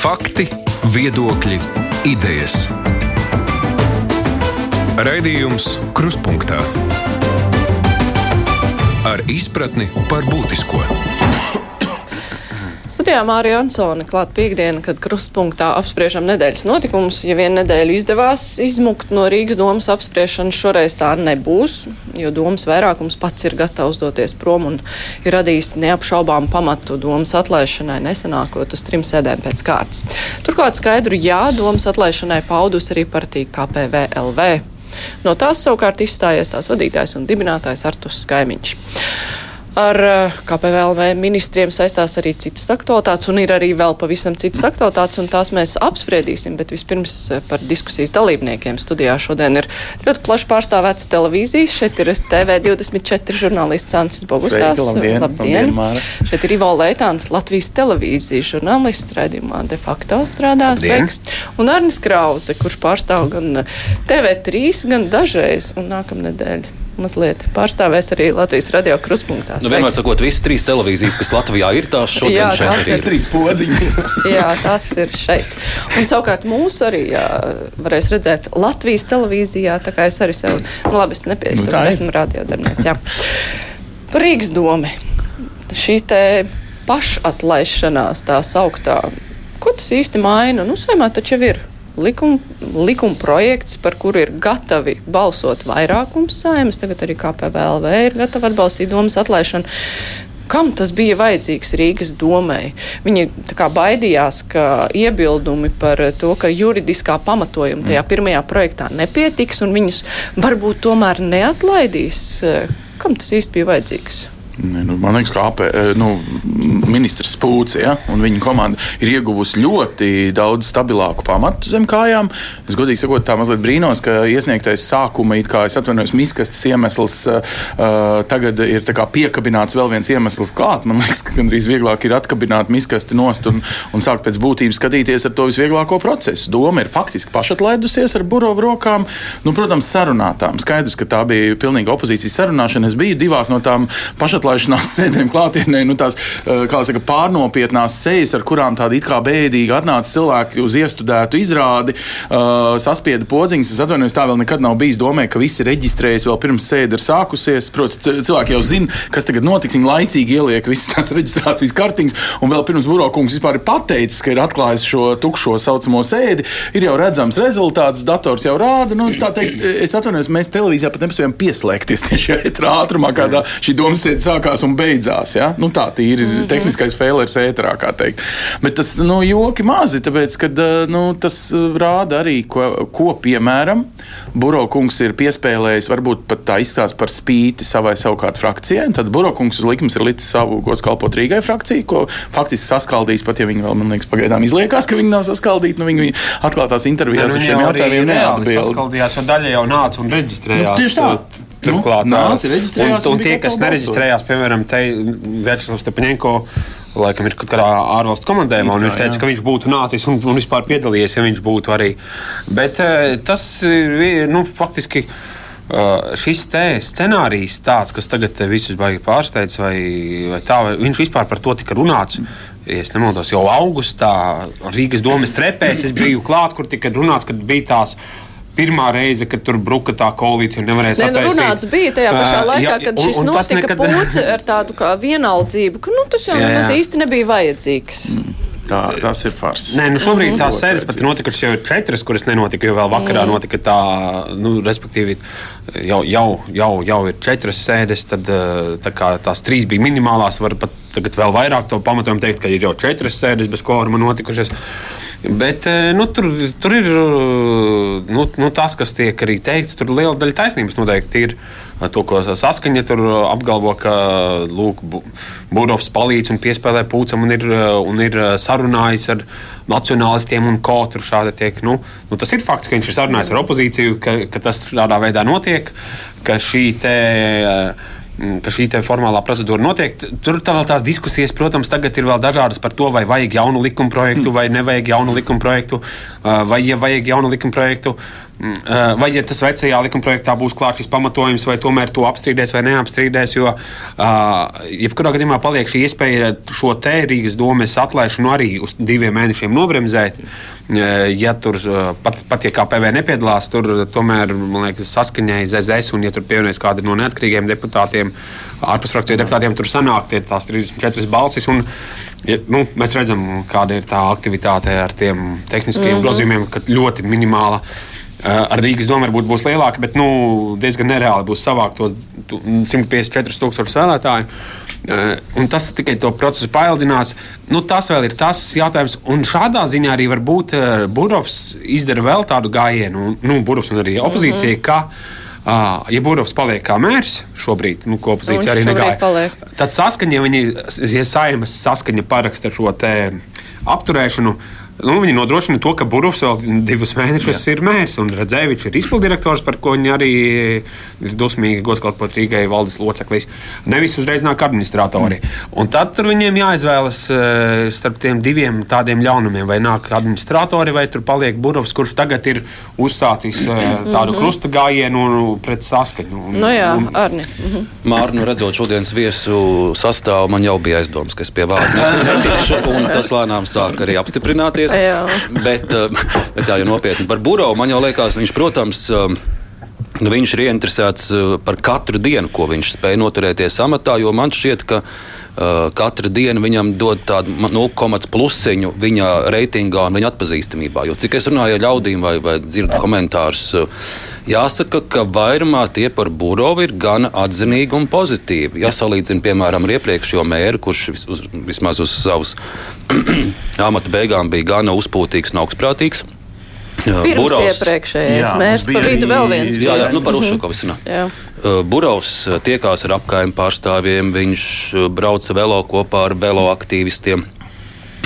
Fakti, viedokļi, idejas. Raidījums Kruspunkta ar izpratni par būtisko. Studijā Mārija Ansone klāt piekdiena, kad krustpunktā apspriežam nedēļas notikumus. Ja vien nedēļu izdevās izmukt no Rīgas domas apspriešanas, šoreiz tā nebūs, jo domas vairākums pats ir gatavs doties prom un ir radījis neapšaubām pamatu domas atlaišanai, nesanākot uz trim sēdēm pēc kārtas. Turklāt skaidru jā domas atlaišanai paudus arī partija KPVLV. No tās savukārt izstājies tās vadītājs un dibinātājs Artus Skaimiņš. Ar eh, KPVLV ministriem saistās arī citas aktualitātes, un ir arī vēl pavisam citas aktualitātes, un tās mēs apspriedīsim. Bet vispirms eh, par diskusijas dalībniekiem studijā šodien ir ļoti plaši pārstāvēts televīzijas. Šeit ir TV24 žurnālists Ancis Bogustās. Labdien! labdien. labdien Šeit ir Ivo Leitāns, Latvijas televīzijas žurnālists, raidījumā de facto strādā. Sveiks! Un Arnis Krause, kurš pārstāv gan TV3, gan dažreiz, un nākamnedēļ mazliet pārstāvēs arī Latvijas radio kruspunktā. Nu, vienmēr sakot, visas trīs televīzijas, kas Latvijā ir, tās šodien jā, šeit ir. Ir trīs podziņas. jā, tas ir šeit. Un savukārt mūs arī jā, varēs redzēt Latvijas televīzijā, tā kā es arī sev, nu labi, es nepiestu, nu, esmu radiodarbnieks, jā. Par Rīgas domi. Šī te pašatlaišanās tā sauktā, ko tas īsti maina? Nu, saimā taču ir likuma, likuma projekts, par kuru ir gatavi balsot vairākums saimas. Tagad arī KPVLV ir gatava atbalstīt domas atlaišanu. Kam tas bija vajadzīgs Rīgas domai? Viņi baidījās, ka iebildumi par to, ka juridiskā pamatojuma tajā pirmajā projektā nepietiks un viņus varbūt tomēr neatlaidīs. Kam tas īsti bija vajadzīgs? Nu, man liekas, ka AP, eh, nu, ministrs Pūcis ja, un viņa komanda ir ieguvusi ļoti daudz stabilāku pamatu zem kājām. Es godīgi sakot, tā mazliet brīnos, ka iesniegtais sākuma, kā es atvainojos, miskastes iemesls uh, tagad ir piekabināts vēl viens iemesls klāt. Man liekas, ka gandrīz vieglāk ir atkabināt miskasti nost un, un sākt pēc būtības skatīties ar to visvieglāko procesu. Doma ir faktiski pašatlaidusies ar burovu rokām, nu, protams, sarunātām. Skaidrs, ka tā bija pilnīga opozīcijas sarunāšana. Es biju divās no tām pašatlaidušām atklāšanās sēdēm klātienē, nu, tās eh, saka, pārnopietnās sejas, ar kurām tādi it kā bēdīgi atnāca cilvēki uz iestudētu izrādi, uh, saspieda podziņas. Es atvainojos, tā vēl nekad nav bijis domē, ka visi reģistrējas vēl pirms sēde ir sākusies. Protams, cilvēki jau zina, kas tagad notiks. Viņi laicīgi ieliek visas tās reģistrācijas kartiņas, un vēl pirms Burokungs vispār ir pateicis, ka ir atklājis šo tukšo saucamo sēdi. Ir jau redzams rezultāts, dators jau rāda. Nu, teikt, es atvainojos, mēs televīzijā pat nespējam pieslēgties tieši šajā ātrumā, kādā šī domas sēde sāk sākās un beidzās. Ja? Nu, tā ir mm -hmm. tehniskais failers ēterā, kā teikt. Bet tas nu, joki mazi, tāpēc ka eh, nu, tas rāda arī, ko, ko piemēram Burokungs ir piespēlējis, varbūt pat tā izstāsta par spīti savai savukārt frakcijai. Tad Burokungs uz likums ir licis savu gods kalpot Rīgai frakciju, ko faktiski saskaldīs, pat ja viņi vēl, man liekas, pagaidām izliekās, ka viņi nav saskaldīti. Nu, viņi atklātās intervijās ar šiem jautājumiem neatbild. Saskaldījās, jo daļa jau nāca un reģistrējās. Nu, tieši tā. Turklāt, nu, nāca, un, un, tie, kas nereģistrējās, piemēram, te Vērčslavs Stepaņenko, laikam ir kaut kādā ārvalstu komandējumā, un viņš teica, jā. ka viņš būtu nācis un, un vispār piedalījies, ja viņš būtu arī. Bet tas ir, nu, faktiski. Uh, šis scenārijs, tāds, kas tagad visus baigi pārsteidz, vai, vai tā, vai viņš vispār par to tika runāts. Ja es nemaldos, jau augustā Rīgas domas trepēs es biju klāt, kur tika runāts, kad bija tās pirmā reize, kad tur bruka tā koalīcija nevarēja saprast. Nu, runāts bija tajā pašā laikā, jā, kad šis un, un notika nekad... pūce ar tādu kā vienaldzību, ka nu, tas jau nemaz īsti nebija vajadzīgs. Mm. Tā, tas ir fars. Nē, nu šobrīd tās sērijas pat ir notikušas jau četras, kuras nenotika, jo vēl vakarā mm. notika tā, nu, respektīvi, jau, jau, jau, jau ir četras sēdes, tad tā kā tās trīs bija minimālās, var pat tagad vēl vairāk to pamatojumu teikt, ka ir jau četras sēdes bez kvoruma notikušas. Bet eh, nu, tur, tur ir eh, nu, nu, tas, kas tiek arī teikts. Tur liela daļa taisnības noteikti ir. To, ko saskaņa tur apgalvo, ka Burovs palīdz un piespēlē pūcam un ir, un ir sarunājis ar nacionālistiem un tur šādi tiek. Nu, nu, tas ir fakts, ka viņš ir sarunājis ar opozīciju, ka, ka tas šādā veidā notiek, ka šī te. Uh, ka šī formālā procedūra notiek. Tur tā vēl tās diskusijas, protams, tagad ir vēl dažādas par to, vai vajag jaunu likuma projektu, mm. vai nevajag jaunu likuma projektu, vai ja vajag jaunu likuma projektu. Mm, vai ja tas vecajā likumprojektā būs klāts šis pamatojums, vai tomēr to apstrīdēs vai neapstrīdēs, jo jebkurā gadījumā paliek šī iespēja šo te Rīgas domes atlaišanu arī uz diviem mēnešiem nobremzēt. Ja tur pat, pat ja kā PV nepiedalās, tur tomēr liekas, saskaņai ZZS, un ja tur pievienojas kāda no neatkarīgiem deputātiem, ārpus frakciju deputātiem, tur sanāk tie tās 34 balsis. Un, Ja, nu, mēs redzam, kāda ir tā aktivitāte ar tiem tehniskajiem mm -hmm. grozījumiem, ka ļoti minimāla uh, Ar Rīgas domu varbūt būs lielāka, bet nu, diezgan nereāli būs savākt tos 154,000 vēlētāju. Un tas tikai to procesu paildzinās. Nu, tas vēl ir tas jautājums. Un šādā ziņā arī varbūt Burovs izdara vēl tādu gājienu, nu, Burovs un arī opozīcija. Mm -hmm. Uh, ja Burovs paliek kā mērs šobrīd, nu, ko opozīcija arī negāja, tad saskaņa, ja viņi, ja saimas saskaņa paraksta šo apturēšanu, Nu, viņi nodrošina to, ka Burbuļs vēl divus mēnešus Jā. ir mērs, un Redzēvičs ir izpildirektors, par ko viņi arī ir dusmīgi godkalpot Rīgai valdes loceklis. Nevis uzreiz nāk administratori. Mm. Un tad viņiem jāizvēlas uh, starp tiem diviem tādiem ļaunumiem. Vai nāk administratori, vai tur paliek Burbuļs, kurš tagad ir uzsācis uh, tādu mm -hmm. krusta gājienu pret saskaņu. Un, nu jā, un, Arni. Mm -hmm. Mārnu nu, redzot šodienas viesu sastāvu, man jau bija aizdoms, ka es pie vārda netikšu, un tas lēnām sāk arī apstiprināties klausies. bet, eh, bet jā, ja nopietni par Burovu, man jau liekas, viņš, protams, Nu, viņš ir ieinteresēts eh, par katru dienu, ko viņš spēj noturēties amatā, jo man šķiet, ka katra diena viņam dod tādu 0,5 plusiņu viņa reitingā un viņa atpazīstamībā. Jo cik es runāju ar ļaudīm vai, vai dzirdu komentārus, uh, jāsaka, ka vairumā tie par Burovu ir gan atzinīgi un pozitīvi. Ja salīdzina, piemēram, ar iepriekšējo mēru, kurš vis, uz, vismaz uz savas amata beigām bija gana uzpūtīgs un augstprātīgs. Pirms iepriekšējais mēs pa vidu vēl viens. Jā, jā, nu par Ušakovu es runāju. Burovs tiekās ar apkaimē pārstāvjiem, viņš brauca velo kopā ar velo aktīvistiem.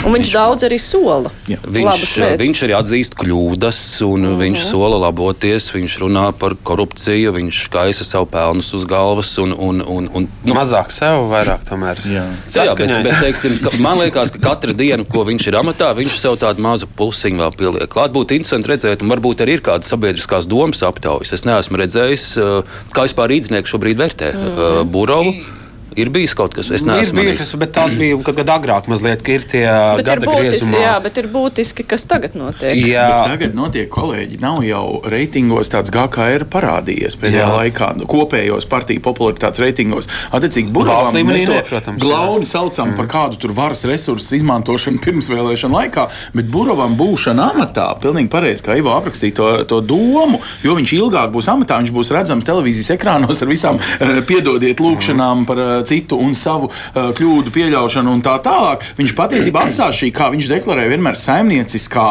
Un viņš daudz arī sola. Jā. Viņš, viņš arī atzīst kļūdas, un mm -hmm. viņš sola laboties. Viņš runā par korupciju, viņš kaisa sev pelnus uz galvas. Un, un, un, un, nu, Mazāk sev, vairāk tomēr. Jā, jā bet, bet teiksim, ka, man liekas, ka katra diena, ko viņš ir amatā, viņš sev tādu mazu pusiņu vēl pieliek. Klāt būtu interesanti redzēt, un varbūt arī ir kādas sabiedriskās domas aptaujas. Es neesmu redzējis, kā vispār rīdznieki šobrīd vērtē mm -hmm. Burovu. Ir bijis kaut kas, kas ir bijušas, bet tās bija kaut kad agrāk, mazliet, ka ir tie bet gada ir būtiski, griezumā. Jā, bet ir būtiski, kas tagad notiek. Jā, bet tagad notiek, kolēģi, nav jau reitingos tāds GKR parādījies pēdējā jā. laikā, nu, kopējos partiju popularitātes reitingos. Attiecīgi, Burovam mēs to protams, glauni saucam mm. par kādu tur varas resursu izmantošanu pirmsvēlēšanu laikā, bet Burovam būšana amatā, pilnīgi pareizi, kā Ivo aprakstīja to, to domu, jo viņš ilgāk būs amatā, viņš būs redzams televīzijas ekrānos ar visām uh, piedodiet lūkšanām par uh, citu un savu uh, kļūdu pieļaušanu un tā tālāk. Viņš patiesībā atstās šī, kā viņš deklarēja, vienmēr saimnieciskā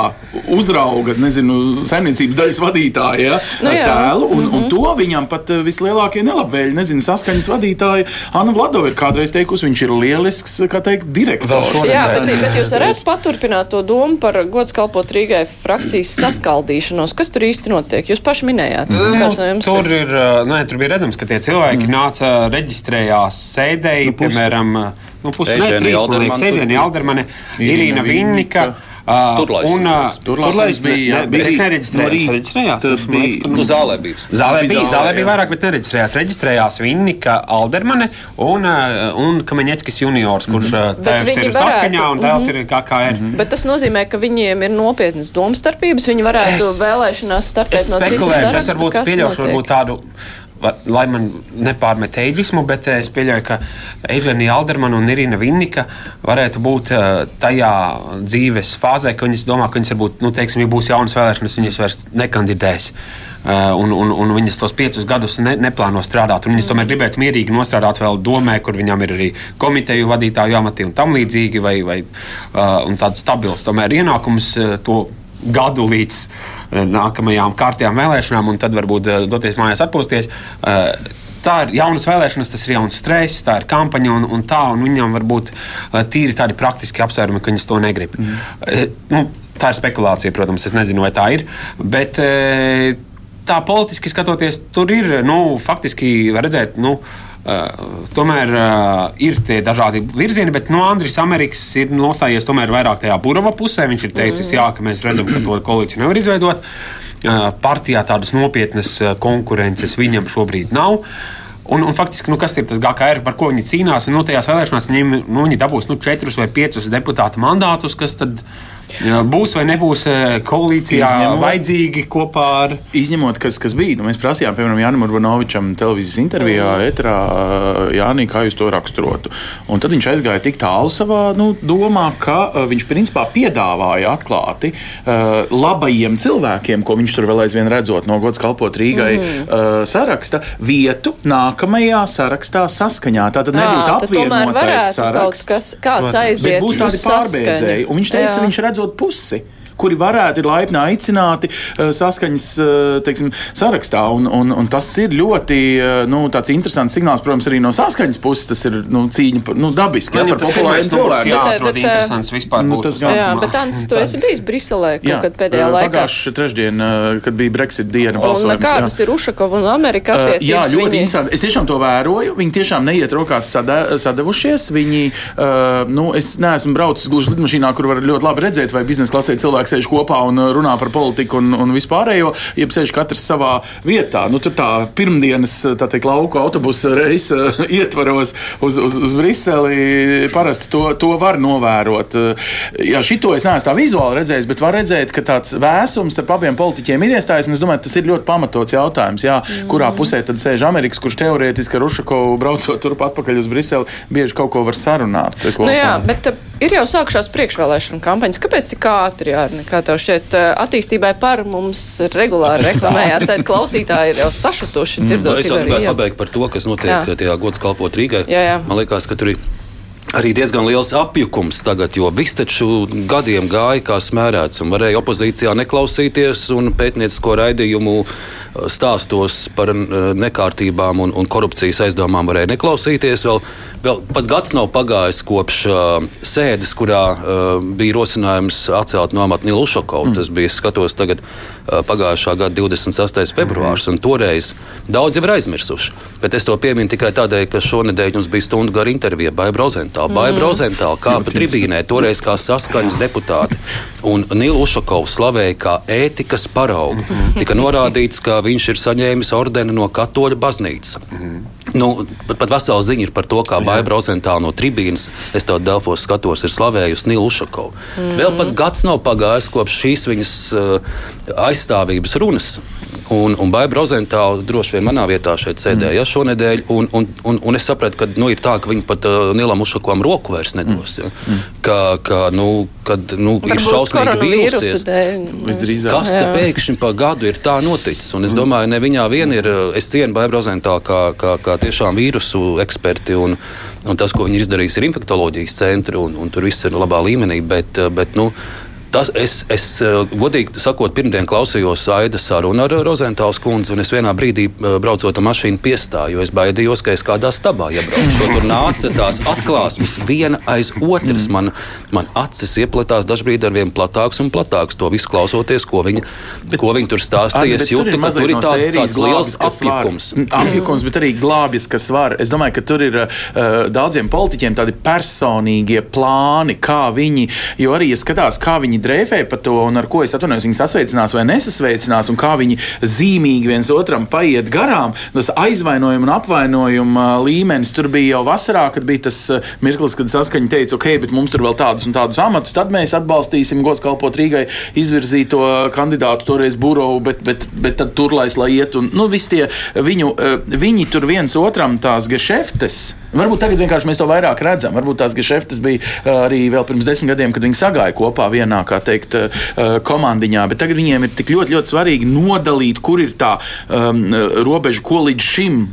uzrauga, nezinu, saimniecības daļas vadītāja ja, nu, jā. tēlu, un, mm -hmm. un to viņam pat uh, vislielākie nelabvēļi, nezinu, saskaņas vadītāja Anna Vladova ir kādreiz teikusi, viņš ir lielisks, kā teikt, direktors. Jā, bet, bet jūs varētu paturpināt to domu par gods kalpot Rīgai frakcijas saskaldīšanos. Kas tur īsti notiek? Jūs paši minējāt. Mm. No tur, ir, uh, nē, tur bija redzams, ka tie cilvēki mm. nāca reģistrējās sēdēji, nu, piemēram, nu, ne, liekas, Ežēni Aldermane, Irīna Vinnika. Uh, Turlais. Un, uh, turlais bija. bija es nereģistrējos. No reģistrējās. Tas bija. Nu, zālē bija. Zālē bija, zālē bija vairāk, bet nereģistrējās. Reģistrējās Vinnika Aldermane un, un Kameņeckis juniors, kurš mm -hmm. tēvs ir varētu, saskaņā un dēls mm -hmm. ir KKR. Mm -hmm. Bet tas nozīmē, ka viņiem ir nopietnas domstarpības. Viņi varētu es, vēlēšanās startēt no citas saraksta. Es varbūt pieļaušu varbūt tādu lai man nepārmet eidžismu, bet es pieļauju, ka Eidžēnija Aldermana un Irina Vinnika varētu būt eh, tajā dzīves fāzē, ka viņas domā, ka viņas varbūt, nu, teiksim, ja būs jaunas vēlēšanas, viņas vairs nekandidēs. Uh, un, un, un viņas tos piecus gadus ne, neplāno strādāt. Viņas tomēr gribētu mierīgi nostrādāt vēl domē, kur viņam ir arī komiteju vadītāju amati un tam līdzīgi, vai, vai tāds stabils tomēr ienākums to gadu līdz nākamajām kārtējām vēlēšanām, un tad varbūt uh, doties mājās atpūsties. Uh, tā ir jaunas vēlēšanas, tas ir jauns stress, tā ir kampaņa un, un tā, un viņam var būt tīri tādi praktiski apsvērumi, ka viņas to negrib. Mm. Nu, tā ir spekulācija, protams, es nezinu, vai tā ir. Bet, tā politiski skatoties, tur ir nu, faktiski redzēt. Nu, Uh, tomēr uh, ir tie dažādi virzieni, bet no Andris Amerikas ir nostājies tomēr vairāk tajā burva pusē. Viņš ir teicis, mm. jā, ka mēs redzam, ka to koalīciju nevar izveidot. Uh, partijā tādas nopietnas konkurences viņam šobrīd nav. Un, un faktiski, nu, kas ir tas GKR, par ko viņi cīnās? Nu, tajās vēlēšanās viņiem, nu, viņi dabūs nu, četrus vai piecus deputātu mandātus, kas tad ir Būs vai nebūs e, koalīcijā izņemot, vajadzīgi kopā ar. Izņemot, kas, kas bija. Nu, mēs prasījām, piemēram, Jānis Urbanovičam televīzijas intervijā, etrā, Jānī, kā jūs to raksturotu. Un tad viņš aizgāja tik tālu savā nu, domā, ka uh, viņš principā piedāvāja atklāti uh, labajiem cilvēkiem, ko viņš tur vēl aizvien redzot no gods kalpot Rīgai mm. uh, saraksta, vietu nākamajā sarakstā saskaņā. Tā tad nebūs apvienotais saraksts. Kas, kāds aiziet? Būs tādi pārbēdzēji. Un viņš teica, Jā. viņš redzot redzot pusi kuri varētu ir laipni aicināti uh, saskaņas uh, teiksim, sarakstā. Un, un, un tas ir ļoti uh, nu, interesants signāls, protams, arī no saskaņas puses. Tas ir nu, cīņa nu, dabiski, jā, par populāriem cilvēkiem. Jā, atrod interesants vispār. Nu, tas gan, jā, bet Ants, tu esi bijis Briselē kaut jā, kad pēdējā laikā. Pagājušā trešdien, kad bija Brexit diena balsojums. Un kādas ir Ušakova un Amerika attiecības? Jā, ļoti viņi... interesanti. Es tiešām to vēroju. Viņi tiešām neiet rokās sada, sadavušies. Viņi, uh, nu, es neesmu braucis gluži lidmašīnā, kur var ļoti labi redzēt, vai biznesa klasē cilvēki sēž kopā un uh, runā par politiku un, un vispārējo, jeb sēž katrs savā vietā. Nu, tur tā pirmdienas tā teikt, lauku autobusa reisa uh, ietvaros uz, uz, uz Briseli parasti to, to var novērot. Uh, jā, šito es neesmu tā vizuāli redzējis, bet var redzēt, ka tāds vēsums starp abiem politiķiem ir iestājies. Es domāju, tas ir ļoti pamatots jautājums. Jā, mm. Kurā pusē tad sēž Amerikas, kurš teorētiski ar Ušakovu braucot turp atpakaļ uz Briseli, bieži kaut ko var sarunāt. Kopā. Nu jā, bet ir jau sākušās priekšvēlēšana kampaņas. Kāpēc tik ātri, Jārni, kā tev šķiet, attīstībai par mums regulāri reklamējās, tad klausītāji ir jau sašutuši dzirdot. Mm, es vēl gribētu pabeigt par to, kas notiek jā. tajā gods kalpot Rīgai. Jā, jā. Man liekas, ka tur ir arī diezgan liels apjukums tagad, jo viss taču gadiem gāja kā smērēts, un varēja opozīcijā neklausīties, un pētniecisko raidījumu stāstos par nekārtībām un, un korupcijas aizdomām varēja neklausīties. Vēl Vēl pat gads nav pagājis kopš uh, sēdes, kurā uh, bija rosinājums atcelt no amata Nilu Ušakovu. Mm. Tas bija skatos tagad uh, pagājušā gada 26. februārs, mm. un toreiz daudz jau ir aizmirsuši. Bet es to pieminu tikai tādēļ, ka šonadēļ mums bija stundu gara intervija Baija Brozentāla. Mm. Baija Brozentāla kāpa tribīnē toreiz kā saskaņas deputāte, un Nilu Ušakovu slavēja kā ētikas paraugu. Mm. Tika norādīts, ka viņš ir saņēmis ordeni no katoļa baznīcas. Mm. Nu, pat, pat vesela ziņa ir par to, kā Baija Brozentāla no tribīnas, es tev Delfos skatos, ir slavējusi Nilu Ušakovu. Mm. Vēl pat gads nav pagājis kopš šīs viņas uh, aizstāvības runas. Un, un Baija Brozentāla droši vien manā vietā šeit sēdēja mm. šonadēļ, un, un, un, un es sapratu, ka nu, ir tā, ka viņi pat uh, Nilam Ušakovam roku vairs nedos. Ja? Mm. Ka, ka, nu, kad nu, ir šausmīgi vīrusies. Kas te pēkšņi pa gadu ir tā noticis? Un es mm. domāju, ne viņā vien ir, es cienu Baija Brozentālu kā, kā, kā tiešām vīrusu eksperti. Un, un tas, ko viņi ir izdarījuši, ir infektuoloģijas centri, un, un tur viss ir labā līmenī. Bet, bet, nu, Tas, es, es eh, godīgi sakot, pirmdien klausījos Aidas sarunu ar Rozentāls kundzi, un es vienā brīdī eh, braucot ar mašīnu piestāju, jo es baidījos, ka es kādā stabā iebraukšu. Tur nāca tās atklāsmes viena aiz otras. Man, man acis ieplatās dažbrīd ar vien platāks un platāks. To visu klausoties, ko viņi, bet, ko viņi tur stāstīja. Es jūtu, ka tur ir no tāds, liels apjukums. Apjukums, bet arī glābjas, kas var. Es domāju, ka tur ir uh, daudziem politiķiem tādi personīgie plāni, kā viņi, jo arī skatās, kā viņi dreifē par to, un ar ko es atvainojos, viņi sasveicinās vai nesasveicinās, un kā viņi zīmīgi viens otram paiet garām. Tas aizvainojuma un apvainojuma līmenis tur bija jau vasarā, kad bija tas uh, mirklis, kad saskaņa teica, ok, bet mums tur vēl tādus un tādus amatus, tad mēs atbalstīsim gods kalpot Rīgai izvirzīto kandidātu toreiz Burovu, bet, bet, bet tad turlais, lai iet un, nu, visi tie viņu, uh, viņi tur viens otram tās gešeftes. Varbūt tagad vienkārši mēs to vairāk redzam. Varbūt tās gešeftes bija uh, arī vēl pirms desmit gadiem, kad viņi sagāja kopā vienā kā teikt, eh, komandiņā. Bet tagad viņiem ir tik ļoti, ļoti svarīgi nodalīt, kur ir tā um, robeža, ko līdz šim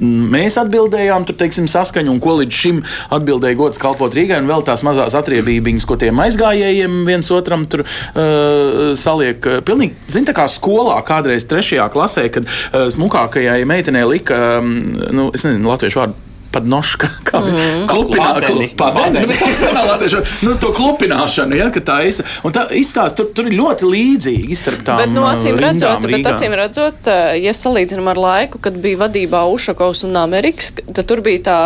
Mēs atbildējām, tur teiksim, saskaņu, un ko līdz šim atbildēja gods kalpot Rīgai, un vēl tās mazās atriebības, ko tiem aizgājējiem viens otram tur uh, saliek. Pilnīgi, zin, tā kā skolā kādreiz trešajā klasē, kad uh, smukākajai meitenei lika, um, nu, es nezinu, latviešu vārdu padnoška, kā mm. klupinā, padeni, klupinā, nu, to klupināšanu, ja, ka tā ir. Un tā izstāst, tur, tur ir ļoti līdzīgi starp tām. Bet, no uh, acīm redzot, rindām bet acīm redzot, ja salīdzinām ar laiku, kad bija vadībā Ušakovs un Amerikas, tad tur bija tā,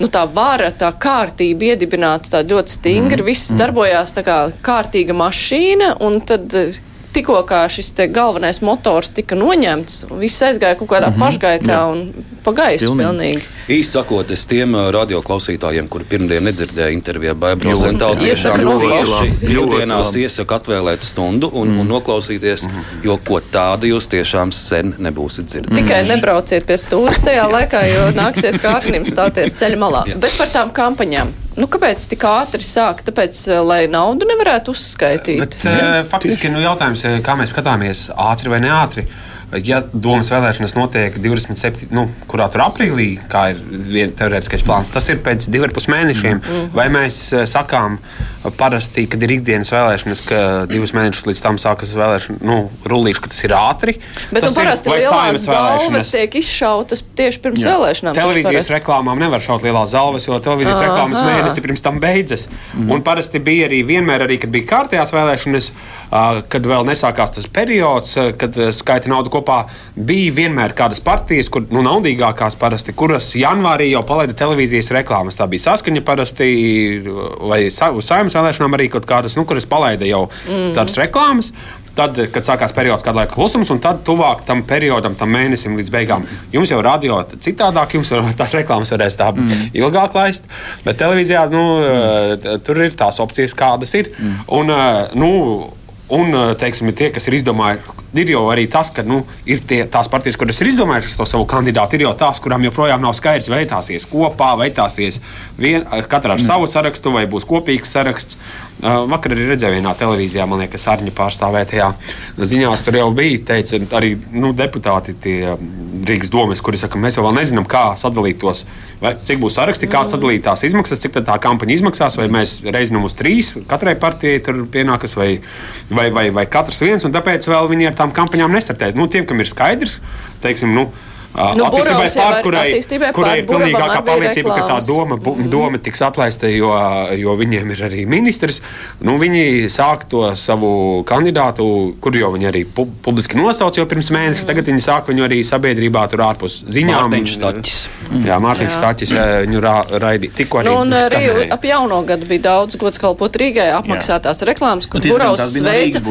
nu, tā vara, tā kārtība iedibināta tā ļoti stingri, mm. viss mm. darbojās tā kā kārtīga mašīna, un tad tikko šis galvenais motors tika noņemts, viss aizgāja kaut kādā mm -hmm. pašgaitā Jā. un pa gaisu pilnīgi. Īsi sakot, es tiem radioklausītājiem, kuri pirmdien nedzirdēja interviju ar Bābu Zentālu, tiešām cieši brīvdienās iesaku atvēlēt stundu un, mm. un noklausīties, mm. jo ko tādu jūs tiešām sen nebūsiet dzirdējuši. Tikai nebrauciet pie stūres tajā laikā, jo nāksies kārnim stāties ceļa malā. Bet par tām kampaņām. Nu, kāpēc tik ātri sāk? Tāpēc, lai naudu nevarētu uzskaitīt. Bet, uh, faktiski, nu, jautājums, kā mēs skatāmies, ātri vai neātri. Uh, ja domas vēlēšanas notiek 27. Nu, kurā tur aprīlī, kā ir teorētiskais plāns, tas ir pēc diviem pus mēnešiem. Mm -hmm. Vai mēs eh, sakām, parasti, kad ir ikdienas vēlēšanas, ka divus mēnešus līdz tam sākas vēlēšana nu, rullīši, ka tas ir ātri? Bet tas nu, parasti ir lielās zāles tiek izšautas tieši pirms Jā. vēlēšanām. Televīzijas reklāmām nevar šaut lielās zāles, jo televīzijas Aha. reklāmas mēnesi pirms tam beidzas. Mm. Un parasti bija arī vienmēr, arī, kad bija kārtējās vēlēšanas, kad vēl nesākās tas periods, kad skaita naudu kopā bija vienmēr kādas partijas, kur nu, naudīgākās parasti, kuras janvārī jau palaida televīzijas reklāmas. Tā bija saskaņa parasti, vai uz saimnes vēlēšanām arī kaut kādas, nu, kuras palaida jau mm. tādas reklāmas. Tad, kad sākās periods, kad laika klusums, un tad tuvāk tam periodam, tam mēnesim līdz beigām, jums jau radio citādāk, jums jau tās reklāmas varēs tā mm. ilgāk laist. Bet televīzijā nu, mm. tur ir tās opcijas, kādas ir. Mm. Un, nu, Un, teiksim, tie, kas ir izdomājuši, ir jau arī tas, ka nu, ir tie, tās partijas, kuras ir izdomājušas to savu kandidātu, ir jau tās, kurām joprojām nav skaidrs, vai tās ies kopā, vai tās ies vien, katrā ar mm. savu sarakstu, vai būs kopīgs saraksts. Uh, vakar arī redzēju vienā televīzijā, man liekas, Arņa pārstāvētajā ziņās tur jau bija. Teica, arī nu, deputāti tie Rīgas domas, kuri saka, mēs jau nezinām, kā sadalīt tos, vai, cik būs saraksti, kā mm. sadalīt tās izmaksas, cik tā kampaņa izmaksās, vai mēs reiz numurs trīs katrai partijai tur pienākas, vai, vai, vai, vai katrs viens, un tāpēc vēl viņi ar tām kampaņām nestartē. Nu, tiem, kam ir skaidrs, teiksim, nu, Nu, attīstībai pār, kurai, kurai ir pilnīgākā pārliecība, ka tā doma, mm. doma tiks atlaista, jo, jo viņiem ir arī ministrs. Nu, viņi sāk to savu kandidātu, kur jau viņi arī pu publiski nosauca jau pirms mēneša. Mm. Tagad viņi sāk viņu arī sabiedrībā tur ārpus ziņām. Mārtiņš Staķis. Mm. Jā, Mārtiņš Staķis viņu ra raidīja. Tikko arī. Nu, un arī ap jauno gadu bija daudz gods kalpot Rīgai apmaksātās jā. reklāmas, kur Buraus sveica.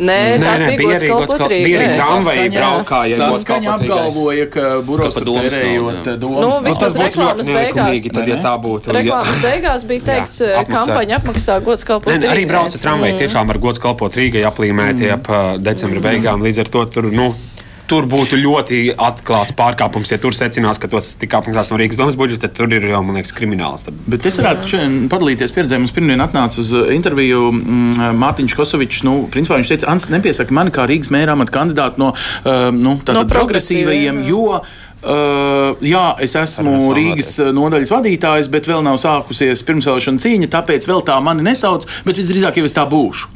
Nē, tās bija gods kalpot Rīgai. Bija arī tramvaji braukāja. Saskaņa apgalvoja, ka buros tērējot domas. Nu, vismaz reklāmas beigās. Tad, ja tā būtu. Reklāmas beigās bija teikts, jā, kampaņa apmaksā gods kalpot Rīgai. Arī brauca tramvaji mm. tiešām ar gods kalpot Rīgai aplīmēti mm. ap decembra beigām. Līdz ar to tur, nu, tur būtu ļoti atklāts pārkāpums. Ja tur secinās, ka tas tika apmaksāts no Rīgas domas budžeta, tad tur ir jau, man liekas, krimināls. Tad... Bet es varētu šodien padalīties pieredzē. Mums pirmdien atnāca uz interviju mm, Mārtiņš Kosovičs. Nu, principā viņš teica, Ants, nepiesaka mani kā Rīgas mēra amata kandidātu no, uh, nu, no progresīvajiem, jo Uh, jā, es esmu Rīgas nodaļas vadītājs, bet vēl nav sākusies pirmsvēlēšana cīņa, tāpēc vēl tā mani nesauc, bet visdrīzāk jau es tā būšu.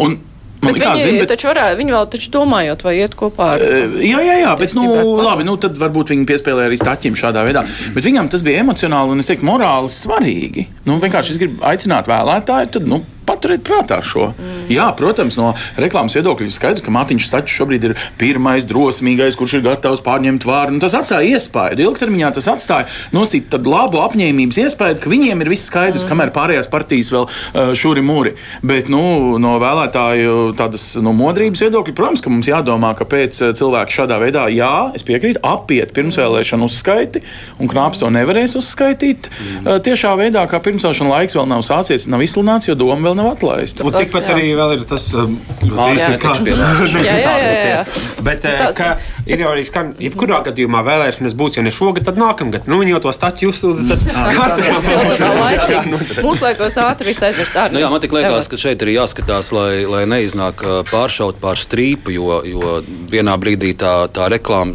Un Man bet viņi zin, bet... taču varētu, viņi vēl taču domājot, vai iet kopā ar. Uh, jā, jā, jā bet, nu, labi, nu, tad varbūt viņi piespēlēja arī staķim šādā veidā. Bet viņam tas bija emocionāli un, es teiktu, morāli svarīgi. Nu, vienkārši es gribu aicināt vēlētāju, tad, nu, paturiet prātā šo. Mm. Jā, protams, no reklāmas viedokļa ir skaidrs, ka Mārtiņš Stačs šobrīd ir pirmais drosmīgais, kurš ir gatavs pārņemt vārdu. Nu, tas atstāja iespēju. Ilgtermiņā tas atstāja tādu labu apņēmības iespēju, ka viņiem ir viss skaidrs, mm. kamēr pārējās partijas vēl uh, šuri mūri. Bet nu, no vēlētāju tādas no modrības viedokļa, protams, ka mums jādomā, ka pēc uh, cilvēka šādā veidā, jā, es piekrītu, apiet pirmsvēlēšanu uzskaiti, un knāps to nevarēs uzskaitīt mm. uh, tiešā veidā, kā pirmsvēlēšana laiks vēl nav sācies, nav izsludināts, jo doma vēl vēl nav atlaista. Un tikpat jā. arī ir tas mākslinieks, kas Bet ka ir jau arī skan, jebkurā gadījumā vēlēšanas būs, ja ne šogad, tad nākamgad. Nu, viņi jau to staķi uzsūta. Mūsu laikos ātri viss aizmirst. Nu, jā, man tik liekas, ka šeit ir jāskatās, lai, lai neiznāk pāršaut pār strīpu, jo, jo vienā brīdī tā, tā reklāma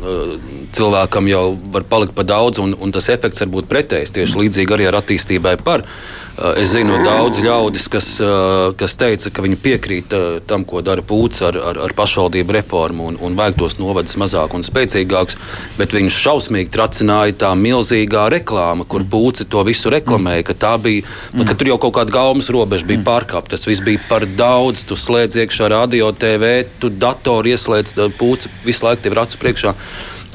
cilvēkam jau var palikt par daudz, un, un tas efekts var būt pretējs. Tieši līdzīgi arī ar attīstībai par. Es zinu daudz ļaudis, kas, kas teica, ka viņi piekrīt tam, ko dara Pūts ar, ar, ar pašvaldību reformu un, un vajag tos novadus mazāk un spēcīgākus, bet viņš šausmīgi tracināja tā milzīgā reklāma, kur Pūci to visu reklamēja, ka tā bija, mm. ka tur jau kaut kāda gaumas robeža bija mm. pārkāpta. Tas viss bija par daudz, tu slēdz iekšā radio, TV, tu datoru ieslēdz, Pūci visu laiku tev ir acu priekšā.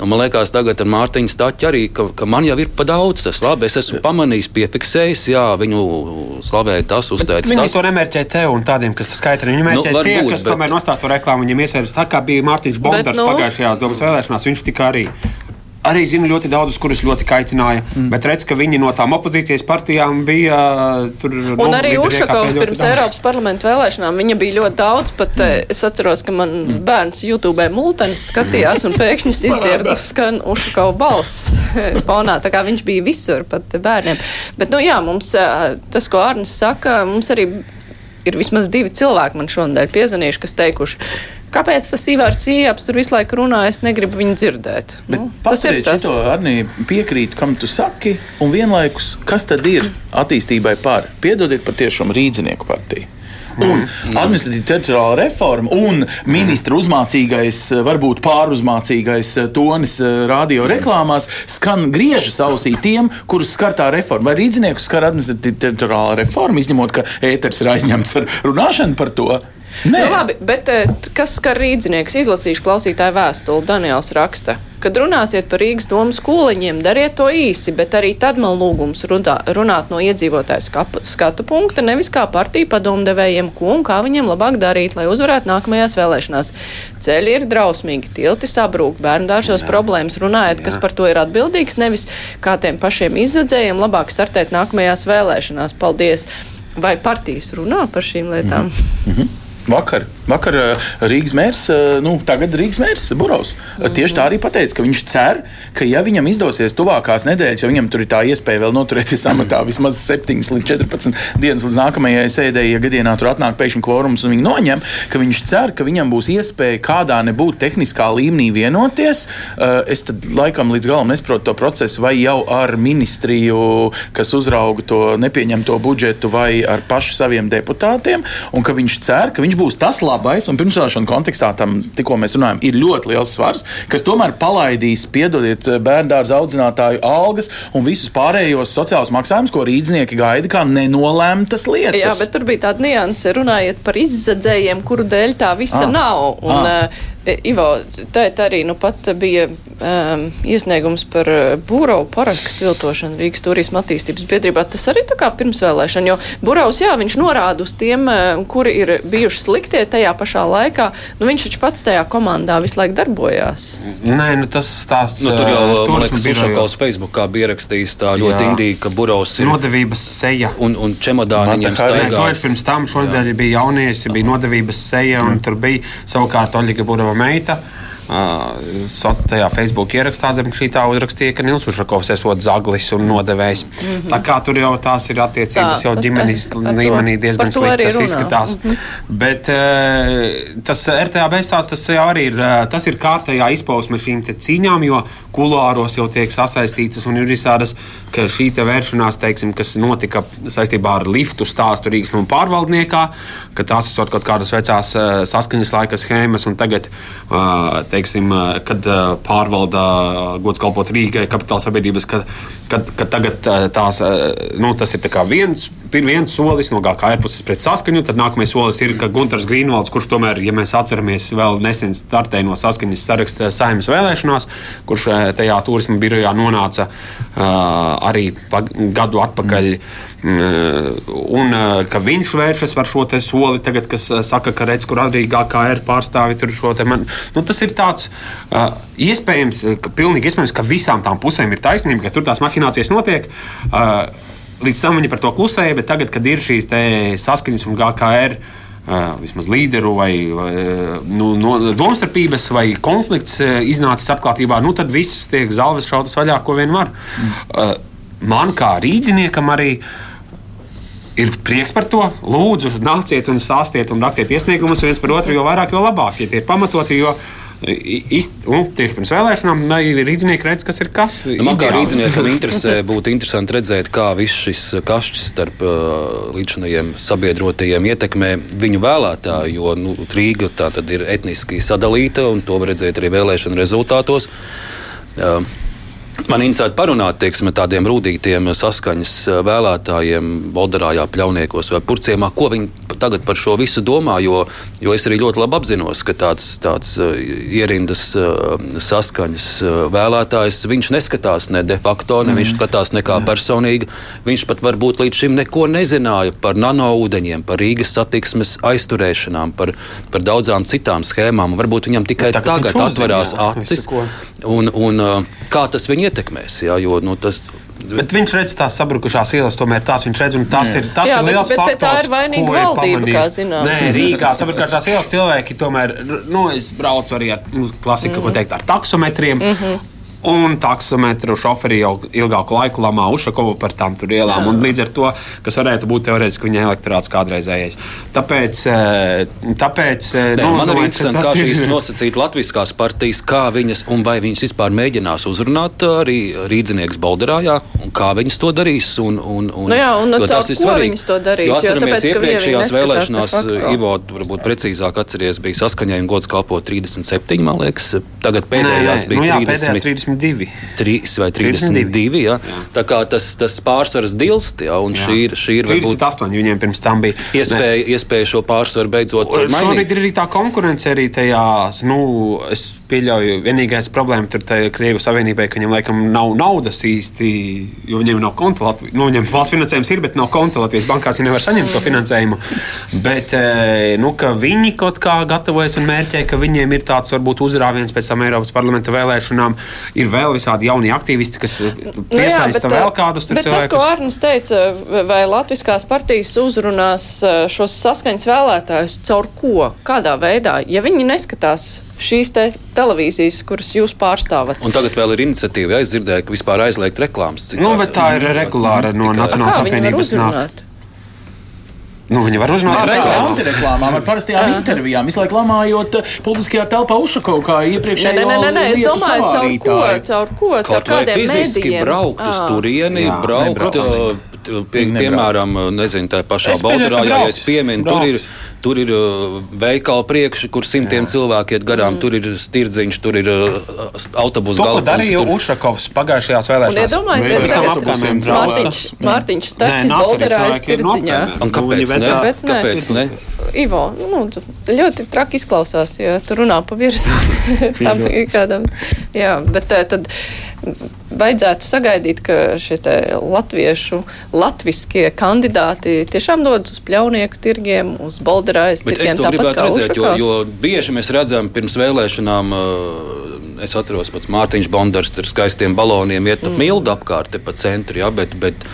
Un man liekas, tagad ar Mārtiņu Stāķu arī, ka, ka man jau ir pa daudz. Tas labi, es esmu pamanījis, piefiksējis, jā, viņu slavēja tas, uzteicis. Viņi tas. to nemērķē tev un tādiem, kas skaita. Viņi mērķē nu, tie, būt, kas bet... tomēr nostāst to reklāmu, viņiem iesēras tā, kā bija Mārtiņš Bondars bet, nu... pagājušajās domas vēlēšanās. Viņš tika arī arī zinu ļoti daudzus, kurus ļoti kaitināja. Mm. Bet redz, ka viņi no tām opozīcijas partijām bija tur. Un nu, arī Ušakovs pirms daudz. Eiropas parlamenta vēlēšanām viņa bija ļoti daudz. Pat mm. es atceros, ka man mm. bērns YouTube multenis skatījās un pēkšņi izdzirdu skan Ušakova balss fonā. Tā kā viņš bija visur, pat bērniem. Bet, nu jā, mums tas, ko Arnis saka, mums arī ir vismaz divi cilvēki man šonadēļ piezvanījuši, kas teikuši, Kāpēc tas Ivars Ieps tur visu laiku runā? Es negribu viņu dzirdēt. Bet nu, tas ir tas, kas arī piekrīt, kam tu saki, un vienlaikus, kas tad ir attīstībai par? Piedodiet par tiešām rīdzinieku partiju. Un mm. administratīva teritoriāla reforma un ministra uzmācīgais, varbūt pāruzmācīgais tonis eh, radio reklāmās skan griežas ausī tiem, kurus skar tā reforma. Vai rīzniekus skar administratīva teritoriāla reforma, izņemot, ka ēters ir aizņemts ar runāšanu par to? Nē. Nu, labi, bet eh, kas skar rīznieks? Izlasīšu klausītāju vēstuli. Daniels raksta, kad runāsiet par Rīgas domu skoliņiem, dariet to īsi, bet arī tad man lūgums runā, runāt no iedzīvotāju skatu punkta, nevis kā partiju padomdevējiem, ko un kā viņiem labāk darīt, lai uzvarētu nākamajās vēlēšanās. Ceļi ir drausmīgi, tilti sabrūk, bērnu dāršos problēmas runājot, Jā. kas par to ir atbildīgs, nevis kā tiem pašiem izzadzējiem labāk startēt nākamajās vēlēšanās. Paldies! Vai partijas runā par šīm lietām? Mm -hmm. Vakar, vakar eh, Rīgas mērs, eh, nu, tagad Rīgas mērs Burovs, mm. tieši tā arī pateica, ka viņš cer, ka, ja viņam izdosies tuvākās nedēļas, jo viņam tur ir tā iespēja vēl noturēties amatā vismaz 7 līdz 14 dienas līdz nākamajai sēdēji, ja gadienā tur atnāk pēkšņi kvorums un viņi noņem, ka viņš cer, ka viņam būs iespēja kādā nebūt tehniskā līmenī vienoties. Es tad laikam līdz galam nesaprotu to procesu, vai jau ar ministriju, kas uzrauga to nepieņemto budžetu, vai ar pašu saviem deputātiem, un ka viņš cer, ka viņš būs tas labais, un pirmsvēlēšana kontekstā tam tikko mēs runājam, ir ļoti liels svars, kas tomēr palaidīs, piedodiet, bērnu audzinātāju algas un visus pārējos sociālus maksājumus, ko rīznieki gaida kā nenolēmtas lietas. Jā, bet tur bija tāda nianse, runājot par izzadzējiem, kuru dēļ tā visa ah. nav. Un, ah. E, Ivo, tā arī nu pat bija um, iesniegums par e, būrovu parakstu viltošanu Rīgas turisma attīstības biedrībā. Tas arī tā kā pirmsvēlēšana, jo būrovs, jā, viņš norāda uz tiem, e, kuri ir bijuši sliktie tajā pašā laikā. Nu, viņš taču pats tajā komandā visu laiku darbojās. Nē, nu tas stāsts. Nu, tur jau, man liekas, Sušakovs Facebookā bija rakstījis tā ļoti indīgi, ka būrovs ir. Nodevības seja. Un, un čemodāni viņam staigās. Nē, to ir pirms tam šodien bija jaunieši, bija nodevības seja, un tur bija savukārt Oļiga Burova sava meita. Tajā Facebook ierakstā zem šī tā uzrakstīja, ka Nils Ušakovs esot zaglis un nodevējs. Mm -hmm. Tā kā tur jau tās ir attiecības tā, jau ģimenes līmenī diezgan slikti tas izskatās. Mm -hmm. Bet tas RTAB stāsts tas jau arī ir, tas ir kārtējā izpausme šīm cīņām, jo kuluāros jau tiek sasaistītas un ir visādas, ka šī vēršanās, teiksim, kas notika saistībā ar liftu stāstu Rīgas no pārvaldniekā, ka tās ir kaut kādas vecās saskaņas laika schēmas un tagad teiksim, kad pārvalda gods kalpot Rīgai, kapitāla sabiedrības, kad, kad, kad tagad tās, nu, tas ir viens, viens solis no GKR puses pret saskaņu, tad nākamais solis ir, Gunārs Grīnvalds, kurš tomēr, ja mēs atceramies, vēl nesen startēja no saskaņas saraksta saimnes vēlēšanās, kurš tajā turisma birojā nonāca arī gadu atpakaļ. Mm un ka viņš vēršas par šo soli, tagad, kas saka, ka redz, kur arī GKR pārstāvi tur šo te man. Nu, tas ir tāds iespējams, ka pilnīgi iespējams, ka visām tām pusēm ir taisnība, ka tur tās mahinācijas notiek. Līdz tam viņi par to klusēja, bet tagad, kad ir šīs saskaņas un GKR Uh, vismaz līderu vai, vai nu, no, domstarpības vai konflikts uh, iznācis atklātībā, nu, tad viss tiek zāles šautas vaļā, ko vien var. Mm. Uh, man kā rīzniekam arī ir prieks par to. Lūdzu, nāciet un stāstiet un rakstiet iesniegumus viens par otru, jo vairāk, jo labāk, ja tie ir pamatoti. Jo Un tieši pirms vēlēšanām rīznieki redz, kas ir kas. Nu, man kā rīzniekam interesē, būtu interesanti redzēt, kā viss šis kašķis starp uh, līdzinājiem sabiedrotajiem ietekmē viņu vēlētāju, jo nu, Rīga tā tad ir etniski sadalīta, un to var redzēt arī vēlēšanu rezultātos. Uh, Man interesē parunāt teiksim, tādiem rūtītiem saskaņas vēlētājiem, Bolderājā, Pļauniekos vai Purciemā, ko viņi tagad par šo visu domā. Jo, jo es arī ļoti labi apzinos, ka tāds, tāds ierindas saskaņas vēlētājs viņš neskatās ne de facto, ne mm. viņš skatās nekā Jā. personīgi. Viņš pat varbūt līdz šim neko nezināja par nanoūdeņiem, par Rīgas satiksmes aizturēšanām, par, par daudzām citām schēmām. Varbūt viņam tikai ja, tagad atverās acis. Un, un, kā tas viņu ietekmēs. Jā, jo, nu, tas, Bet viņš redz tās sabrukušās ielas, tomēr tās viņš redz, un tas jā. ir, tas jā, ir liels bet, faktors. Bet tā ir vainīga valdība, kā zinām. Nē, Rīgā sabrukušās ielas cilvēki tomēr, nu, es braucu arī ar, nu, klasika, mm. ko teikt, ar taksometriem. Mm -hmm. Un taksometru šoferi jau ilgāku laiku lamā Ušakovu par tām ielām. Līdz ar to, kas varētu būt teorētiski viņa elektorāts kādreizējais. Tāpēc, eh, tāpēc eh, Nē, nu, man ir interesanti, kā šīs nosacīt latviskās partijas, kā viņas un vai viņas vispār mēģinās uzrunāt arī rīdzinieks Balderājā, un kā viņas to darīs. Un, un, un, nu jā, un tas ir svarīgi. Darīs, jo atceramies, jo tāpēc, iepriekšējās vēlēšanās, Ivo, varbūt precīzāk atceries, bija saskaņojuma gods kalpo 37, man liekas. Tagad pēdējās nē, nē. bija nu, jā, 30. 30 32. 3 vai 32. 32 ja? jā. Tā kā tas, tas pārsvars dilst, ja? un jā. šī ir. Šī ir 38 varbūt, viņiem pirms tam bija. Iespēja, iespēja šo pārsvaru beidzot. Šobrīd ir arī tā konkurence arī tajās. Nu, es pieļauju, vienīgais problēma tur Krievijas Savienībai, ka viņiem laikam nav naudas īsti, jo viņiem nav konta Latvijas. Nu, viņiem valsts finansējums ir, bet nav konta Latvijas bankās, viņi nevar saņemt to finansējumu. Bet e, nu, viņi kaut kā gatavojas un mērķē, ka viņiem ir tāds varbūt uzrāviens pēc tam Eiropas parlamenta vēlēšanām. Ir vēl visādi jauni aktīvisti, kas piesaista nu jā, vēl kādus tur cilvēkus. Tas, ko Arnis teica, vai Latviskās partijas uzrunās e, šos saskaņas vēlētājus caur ko, kādā veidā, ja viņi neskatās šīs te televīzijas, kuras jūs pārstāvat. Un tagad vēl ir iniciatīva, ja es dzirdēju, ka vispār aizliegt reklāmas. Nu, bet tā ir regulāra no Nacionālās apvienības nāk. Nu, viņi var uzrunāt ar antireklāmām, ar parastajām Jā. intervijām, visu laiku lamājot eh, publiskajā telpā Ušakovu kā iepriekšējā. Nē, nē, nē, nē, es domāju, caur ko, caur ko, caur kādiem mēdījiem. Braukt uz turieni, braukt, pie, piemēram, nezinu, tā pašā Baltarā, ja es pieminu, tur ir Tur ir uh, veikala priekši, kur simtiem cilvēku iet garām. Mm. Tur ir stirdziņš, tur ir uh, autobusu galva. To darīja tur... Ušakovs pagājušajās vēlēšanās. Iedomājieties, ka Mārtiņš, Mārtiņš Stakis Bolderā ir stirdziņā. Un kāpēc ne? Kāpēc ne? Kāpēc ne? Ivo, nu, ļoti traki izklausās, ja tu runā pa virsu tam kādam. Jā, bet eh, tad vajadzētu sagaidīt, ka šie latviešu, latviskie kandidāti tiešām dodas uz pļaunieku tirgiem, uz bolderājas tirgiem. Es to gribētu redzēt, jo, jo bieži mēs redzam pirms vēlēšanām. Uh, es atceros, pats Mārtiņš Bondars ar skaistiem baloniem iet mm. mildu apkārt pa centru. Ja, bet, bet,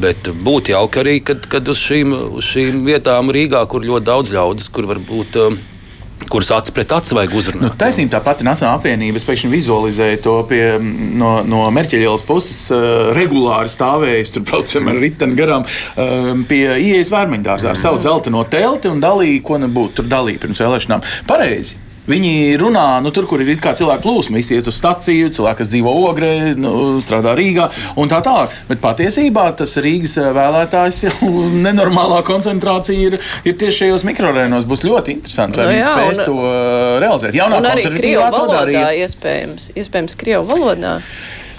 bet būtu jauki arī, kad, kad uz, šīm, uz šīm vietām Rīgā, kur ļoti daudz ļaudis, kur varbūt. Uh, kuras acis pret aci vajag uzrunāt. Nu, taisnība tā pati Nacionāla apvienība. Es pēkšņi vizualizēju to pie, no, no Merķeļielas puses, uh, regulāri stāvējusi tur braucam ar riteni garām uh, pie ieejas vērmeņdārzā ar savu dzelteno telti un dalīja, ko nebūtu tur dalīja pirms vēlēšanām. Pareizi. Viņi runā nu, tur, kur ir cilvēku plūsma. Visi iet uz staciju, cilvēki, kas dzīvo Ogrē, nu, strādā Rīgā un tā tālāk. Bet patiesībā tas Rīgas vēlētājs jau nenormālā koncentrācija ir, ir tieši šajos mikrorēnos. Būs ļoti interesanti, vai no, nu viņi spēs un, to uh, realizēt. Jaunā konservatīvā to darīja. Iespējams, iespējams Krievu valodā.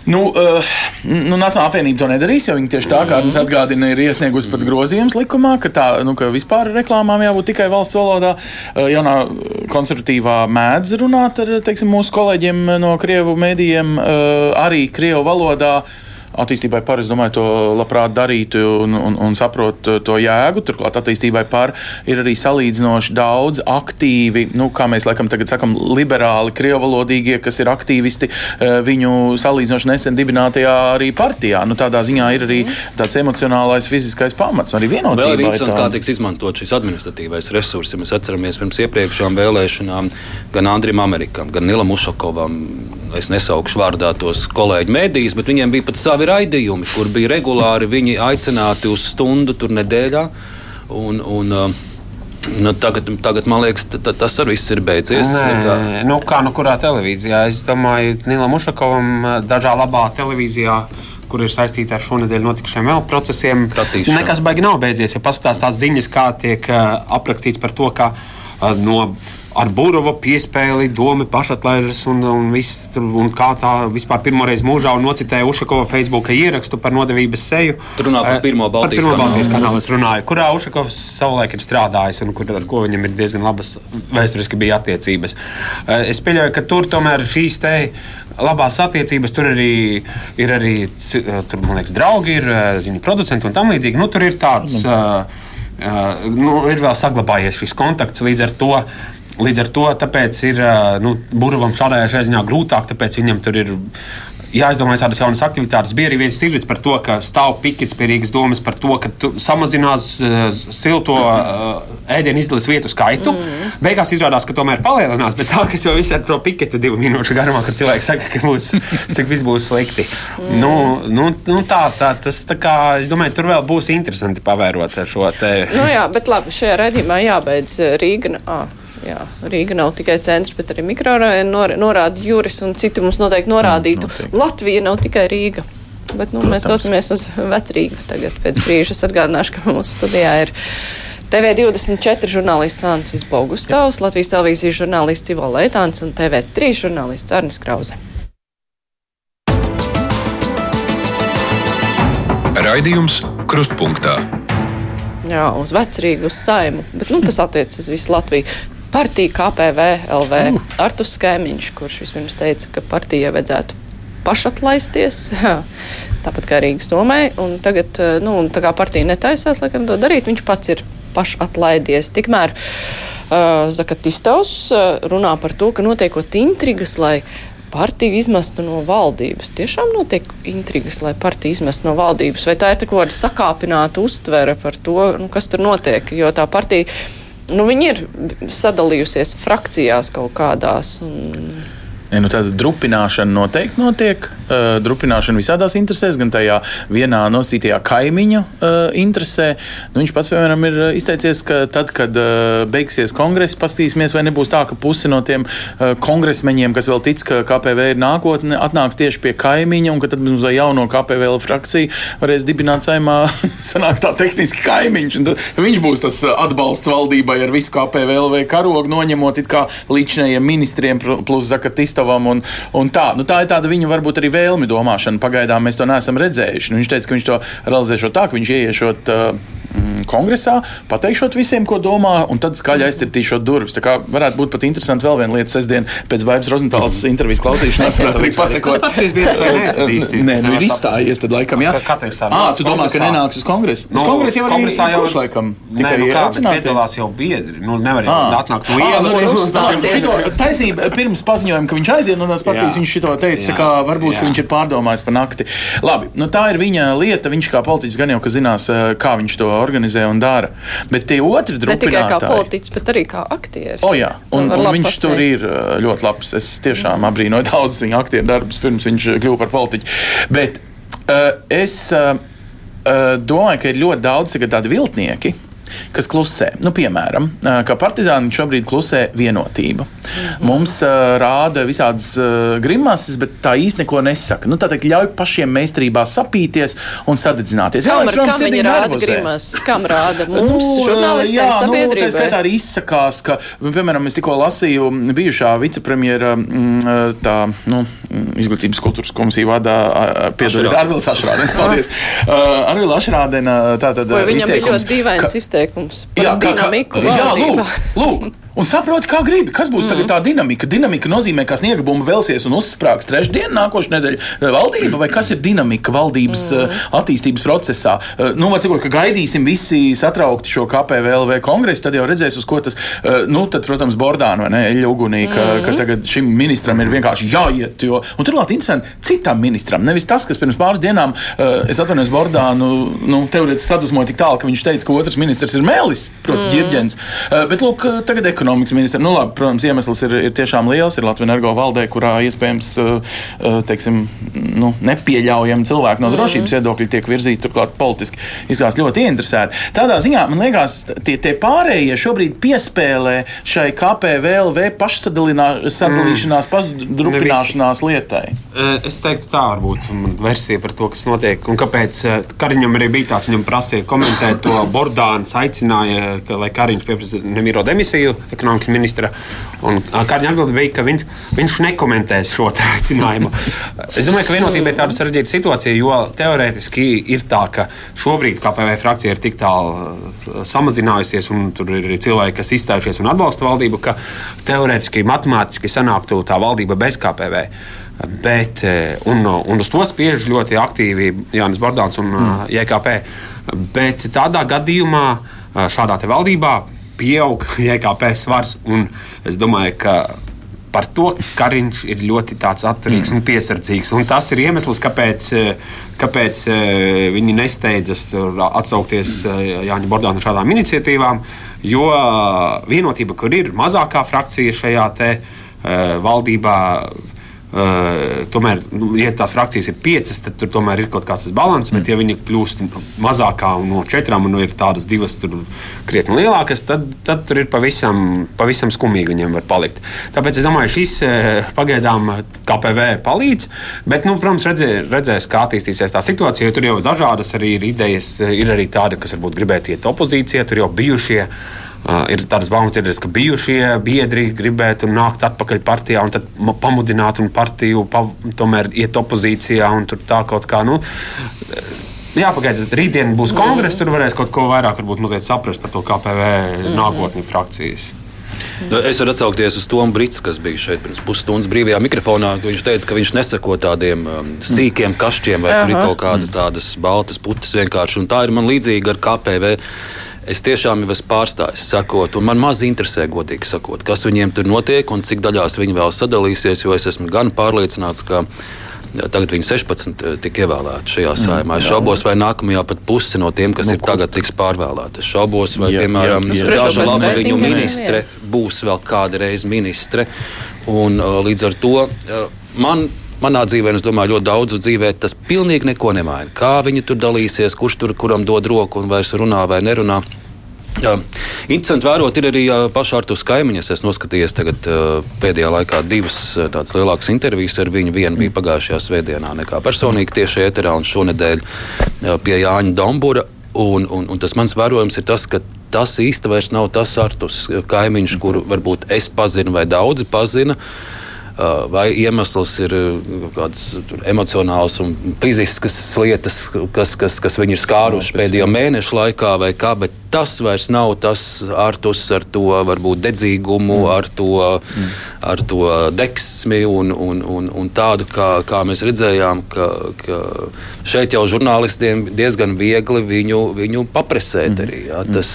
Nu, uh, nu, Nacionālā apvienība to nedarīs, jo viņi tieši tā kā mums atgādina, ir iesniegusi pat grozījums likumā, ka, tā, nu, ka vispār reklāmām jābūt tikai valsts valodā. Uh, jaunā konservatīvā mēdz runāt ar teiksim, mūsu kolēģiem no Krievu mēdījiem uh, arī Krievu valodā. Uh, attīstībai par, es domāju, to labprāt darītu un, un, un saprotu to jēgu. Turklāt attīstībai par ir arī salīdzinoši daudz aktīvi, nu, kā mēs laikam tagad sakam, liberāli, krievalodīgie, kas ir aktīvisti eh, viņu salīdzinoši nesen dibinātajā arī partijā. Nu, tādā ziņā ir arī tāds emocionālais, fiziskais pamats. Arī vienotība. Vēl viens, tā... kā tiks izmantot šis administratīvais resurs, ja mēs atceramies pirms iepriekšējām vēlēšanām gan Andrim Amerikam, gan Nilam Ušakovam, es nesaukšu vārdā tos kolēģu mēdījus, bet viņiem bija pat savi raidījumi, kur bija regulāri viņi aicināti uz stundu tur nedēļā. Un, un, uh, Nu, tagad, tagad, man liekas, tas arī viss ir beidzies. Nē, nu, kā nu kurā televīzijā? Es domāju, Nilam Ušakovam dažā labā televīzijā kur ir saistīta ar šonadēļ notikušiem vēl procesiem. Pratīšu. Nekas baigi nav beidzies. Ja pastāstās tās ziņas, kā tiek uh, aprakstīts par to, ka uh, no ar Burbuļsāļu piespēli, domu pašatlaižas un, un, viss, un kā tā vispār pirmoreiz mūžā nocitēja Ušakova Facebook ierakstu par nodevības seju. Tur runā par pirmo Baltijas, par pirmo Baltijas kanālu. Runāju, kurā Ušakovs savulaik ir strādājis un kur, ar ko viņam ir diezgan labas vēsturiski bija attiecības. Es pieļauju, ka tur tomēr šīs te labās attiecības. Tur arī ir arī tur, liekas, draugi, ir viņa producenti un tam līdzīgi. Nu, tur ir tāds. Mm. Uh, nu, ir vēl saglabājies šis kontakts līdz ar to. Līdz ar to ir nu, Burbuļam šādā ziņā grūtāk, tāpēc viņam tur ir jāizdomā tādas jaunas aktivitātes. Bija arī viens sižets par to, ka stāv pikets pie Rīgas domas par to, ka samazinās uh, silto uh, ēdienu izdales vietu skaitu. Mm. Beigās izrādās, ka tomēr palielinās, bet sākas jau viss ar to piketu divu minūšu garumā, kad cilvēki saka, ka būs, cik viss būs slikti. Mm. Nu, nu, nu tā, tā, tas, tā kā, es domāju, tur vēl būs interesanti pavērot šo te. Nu jā, bet labi, šajā redzījumā jābeidz Rīga. Ah jā, Rīga nav tikai centrs, bet arī mikrorajona nor, norāda Juris un citi mums noteikti norādītu. Mm, noteikti. Latvija nav tikai Rīga. Bet nu, Protams. mēs dosimies uz Vecrīgu tagad pēc brīža. Es atgādināšu, ka mūsu studijā ir. TV24 žurnālists Ansis Bogustavs, Latvijas televīzijas žurnālists Ivo Leitāns un TV3 žurnālists Arnis Krause. Raidījums Krustpunktā. Jā, uz vecrīgu, uz saimu, bet nu, tas attiecas uz visu Latviju partija KPV LV uh. Artus Skēmiņš, kurš vispirms teica, ka partijai vajadzētu pašatlaisties, tāpat kā Rīgas domai, un tagad, eh, nu, tā kā partija netaisās, laikam, to darīt, viņš pats ir pašatlaidies. Tikmēr uh, Zakatistovs uh, runā par to, ka notiekot intrigas, lai partiju izmestu no valdības. Tiešām notiek intrigas, lai partiju izmestu no valdības, vai tā ir kaut kāda sakāpināta uztvere par to, nu, kas tur notiek, jo tā partija nu, viņi ir sadalījusies frakcijās kaut kādās. Un... Ja, nu, tāda drupināšana noteikti notiek. Uh, drupināšana visādās interesēs, gan tajā vienā nosītajā kaimiņu uh, interesē. Nu, viņš pats, piemēram, ir izteicies, ka tad, kad uh, beigsies kongress, paskatīsimies, vai nebūs tā, ka pusi no tiem uh, kongresmeņiem, kas vēl tic, ka KPV ir nākotne, atnāks tieši pie kaimiņa, un ka tad mums ar jauno KPV frakciju varēs dibināt saimā, sanāk tā tehniski kaimiņš. Viņš būs tas atbalsts valdībai ar visu KPV karogu, noņemot it kā līdzinējiem ministriem plus Zakatis Kristovam. Un, un tā, nu, tā ir tāda viņa varbūt arī vēlmi domāšana. Pagaidām mēs to neesam redzējuši. Nu, viņš teica, ka viņš to realizēšot tā, ka viņš ieiešot. Uh, kongresā, pateikšot visiem, ko domā, un tad skaļi aizcirtīšot durvis. Tā kā varētu būt pat interesanti vēl viena lieta, sestdien pēc Bārbas Rozentāls mm. intervijas klausīšanās, varētu arī pasakot. Nē, nu ir izstājies, tad laikam, jā. Ā, tu domā, ka nenāks uz kongresu? Uz kongresu jau kongresā jau ir laikam. Tikai nu kā, piedalās jau biedri. Nu, nevar atnākt no ielas. Taisnība, pirms paziņojuma, ka viņš aiziet no tās partijas, viņš šito teica, ka varbūt viņš ir pārdomājis par nakti. Labi, nu tā ir viņa lieta. Viņš kā politiķis gan jau, ka zinās, kā viņš to organizē un dara. Bet tie otri drupinātāji. Ne tikai kā politiķis, bet arī kā aktieris. O, jā, un, un viņš pasteikt. tur ir ļoti labs. Es tiešām mm. abrīnoju daudzus viņa aktieru darbus, pirms viņš kļuva par politiķu. Bet uh, es uh, domāju, ka ir ļoti daudz tādu viltnieki kas klusē. Nu, piemēram, kā partizāni šobrīd klusē vienotība. Mums uh, rāda visādas uh, grimases, bet tā īsti neko nesaka. Nu, tā teikt, ļauj pašiem meistarībā sapīties un sadedzināties. Kam, jā, protams, kam viņi rāda grimases? Kam rāda? Mums, nu, žurnālistiem, jā? Nu, tā skaitā arī izsakās, ka, piemēram, es tikko lasīju bijušā vicepremjera tā, nu, izglītības kultūras komisija vadā piedodiet Arvils Ašrādens. Paldies. Uh, Arvils Ašrādena tātad. Viņam bija ļoti dīvains izteikums par jā, dinamiku. Kā, kā, jā, lūk, lūk un saproti, kā gribi. Kas būs mm. tā dinamika? Dinamika nozīmē, ka sniega bumba velsies un uzsprāgs trešdien, nākošais nedēļa eh, valdība, vai kas ir dinamika valdības mm. Attīstības procesā. Eh, nu, var sakot, ka gaidīsim visi satraukti šo KPVLV kongresu, tad jau redzēs, uz ko tas, nu, tad, protams, Bordāna vai ne, Eļa Ugunī, ka, mm. ka tagad šim ministram ir vienkārši jāiet. Jo, un turklāt interesanti citam ministram, nevis tas, kas pirms pāris dienām, es atvainojos Bordānu, nu, teorētiski sadusmoja tik tālu, ka viņš teica, ka otrs ministrs ir Mēlis, proti, mm. ģirģents. Uh, bet, lūk, tagad ekonomikas ministrs, nu, labi, protams, iemesls ir, ir tiešām liels. Ir Latvijas energo valdē, kurā iespējams, uh, teiksim, nu, nepieļaujami cilvēki no drošības mm. viedokļa tiek virzīti turklāt politiski. Izskatās ļoti interesēti. Tādā ziņā, man liekas, tie, tie pārējie šobrīd piespēlē šai KPVLV pašsadalīšanās, mm. pašdrupināšanās lietai. Es teiktu, tā varbūt versija par to, kas notiek un kāpēc Kariņam arī bija tāds, viņam prasīja komentēt to Bordāns, aicināja, ka, lai Kariņš pieprasa Nemiro demisiju ekonomikas ministra. Kariņa atbilde bija, ka viņš, viņš nekomentēs šo aicinājumu. es domāju, ka vienotība ir tāda sarežģīta situācija, jo teorētiski ir tā, ka šobrīd KPV frakcija ir tik tālu samazinājusies, un tur ir cilvēki, kas izstājušies un atbalsta valdību, ka teorētiski, matemātiski sanāktu tā valdība bez KPV. Bet, un, un uz to spiež ļoti aktīvi Jānis Bordāns un mm. JKP. Bet tādā gadījumā šādā valdībā pieaug JKP svars. Es domāju, ka par to Kariņš ir ļoti atturīgs mm. un piesardzīgs. Un tas ir iemesls, kāpēc, kāpēc viņi nesteidzas atsaukties Jāņa Bordāna šādām iniciatīvām. Jo vienotība, kur ir mazākā frakcija šajā te, valdībā, Uh, tomēr, nu, ja tās frakcijas ir piecas, tad tur tomēr ir kaut kāds līdzsvars. Mm. Bet, ja viņi kļūst mazākā no četrām, un nu, ir tādas divas krietni lielākas, tad, tad tur ir pavisam, pavisam skumīgi viņiem var palikt. Tāpēc es domāju, šis pagaidām KPV palīdz. Bet, nu, protams, redzē, redzēs, kā attīstīsies tā situācija. Tur jau dažādas arī ir idejas, ir arī tādi, kas varbūt gribētu iet opozīcijā, tur jau bijušie. Uh, ir tādas baumas, dzirdēs, ka bijušie biedri gribētu nākt atpakaļ partijā un pamudināt un partiju pa, tomēr iet opozīcijā un tur tā kaut kā. Nu, Jāpagaida, rītdien būs kongress, tur varēs kaut ko vairāk saprast par to KPV -hmm. nākotni frakcijas. Nu, es varu atsaukties uz Tomu Brīsku, kas bija šeit pirms pusstundas brīvajā mikrofonā. Viņš teica, ka viņš neseko tādiem um, sīkiem kašķiem vai tur ir kaut kādas tādas baltas putas vienkārši. Un tā ir man līdzīga ar KPV. Es tiešām jau esmu pārstājis sekot, un man maz interesē, godīgi sakot, kas viņiem tur notiek un cik daļās viņi vēl sadalīsies. Jo es esmu gan pārliecināts, ka Tagad viņi 16 eh, tika ievēlēti šajā mm, saimā. Es šaubos, vai nākamajā pat puse no tiem, kas nu, ir tagad, tiks pārvēlēti. Es šaubos, vai, jā, piemēram, Daža Lapa viņu ministre būs vēl kāda reize ministre. Un, uh, līdz ar to uh, man manā dzīvē, un es domāju, ļoti daudzu dzīvē, tas pilnīgi neko nemaina. Kā viņi tur dalīsies, kurš tur kuram dod roku un vairs runā vai nerunā. Jā. Interesanti vērot, ir arī pašā ar to kaimiņus. Es noskatījos tagad, pēdējā laikā divas tādas lielākas intervijas ar viņu. Viena bija pagājušajā svētdienā, nekā personīgi tieši ēterā, un šonadēļ pie Jāņa Dombura. Un, un, un tas mans vērojums ir tas, ka tas īsti vairs nav tas artus kaimiņš, kuru varbūt es pazinu vai daudzi pazina. Uh, vai iemesls ir kādas emocionālas un fiziskas lietas, kas, kas, kas viņu ir skārušas pēdējo mēnešu laikā, vai kā. Bet tas vairs nav tas ārtus ar to varbūt dedzīgumu, mm. ar, to, mm. ar to deksmi un, un, un, un tādu, kā, kā mēs redzējām, ka, ka šeit jau žurnālistiem diezgan viegli viņu, viņu papresēt mm. arī. Jā. Tas,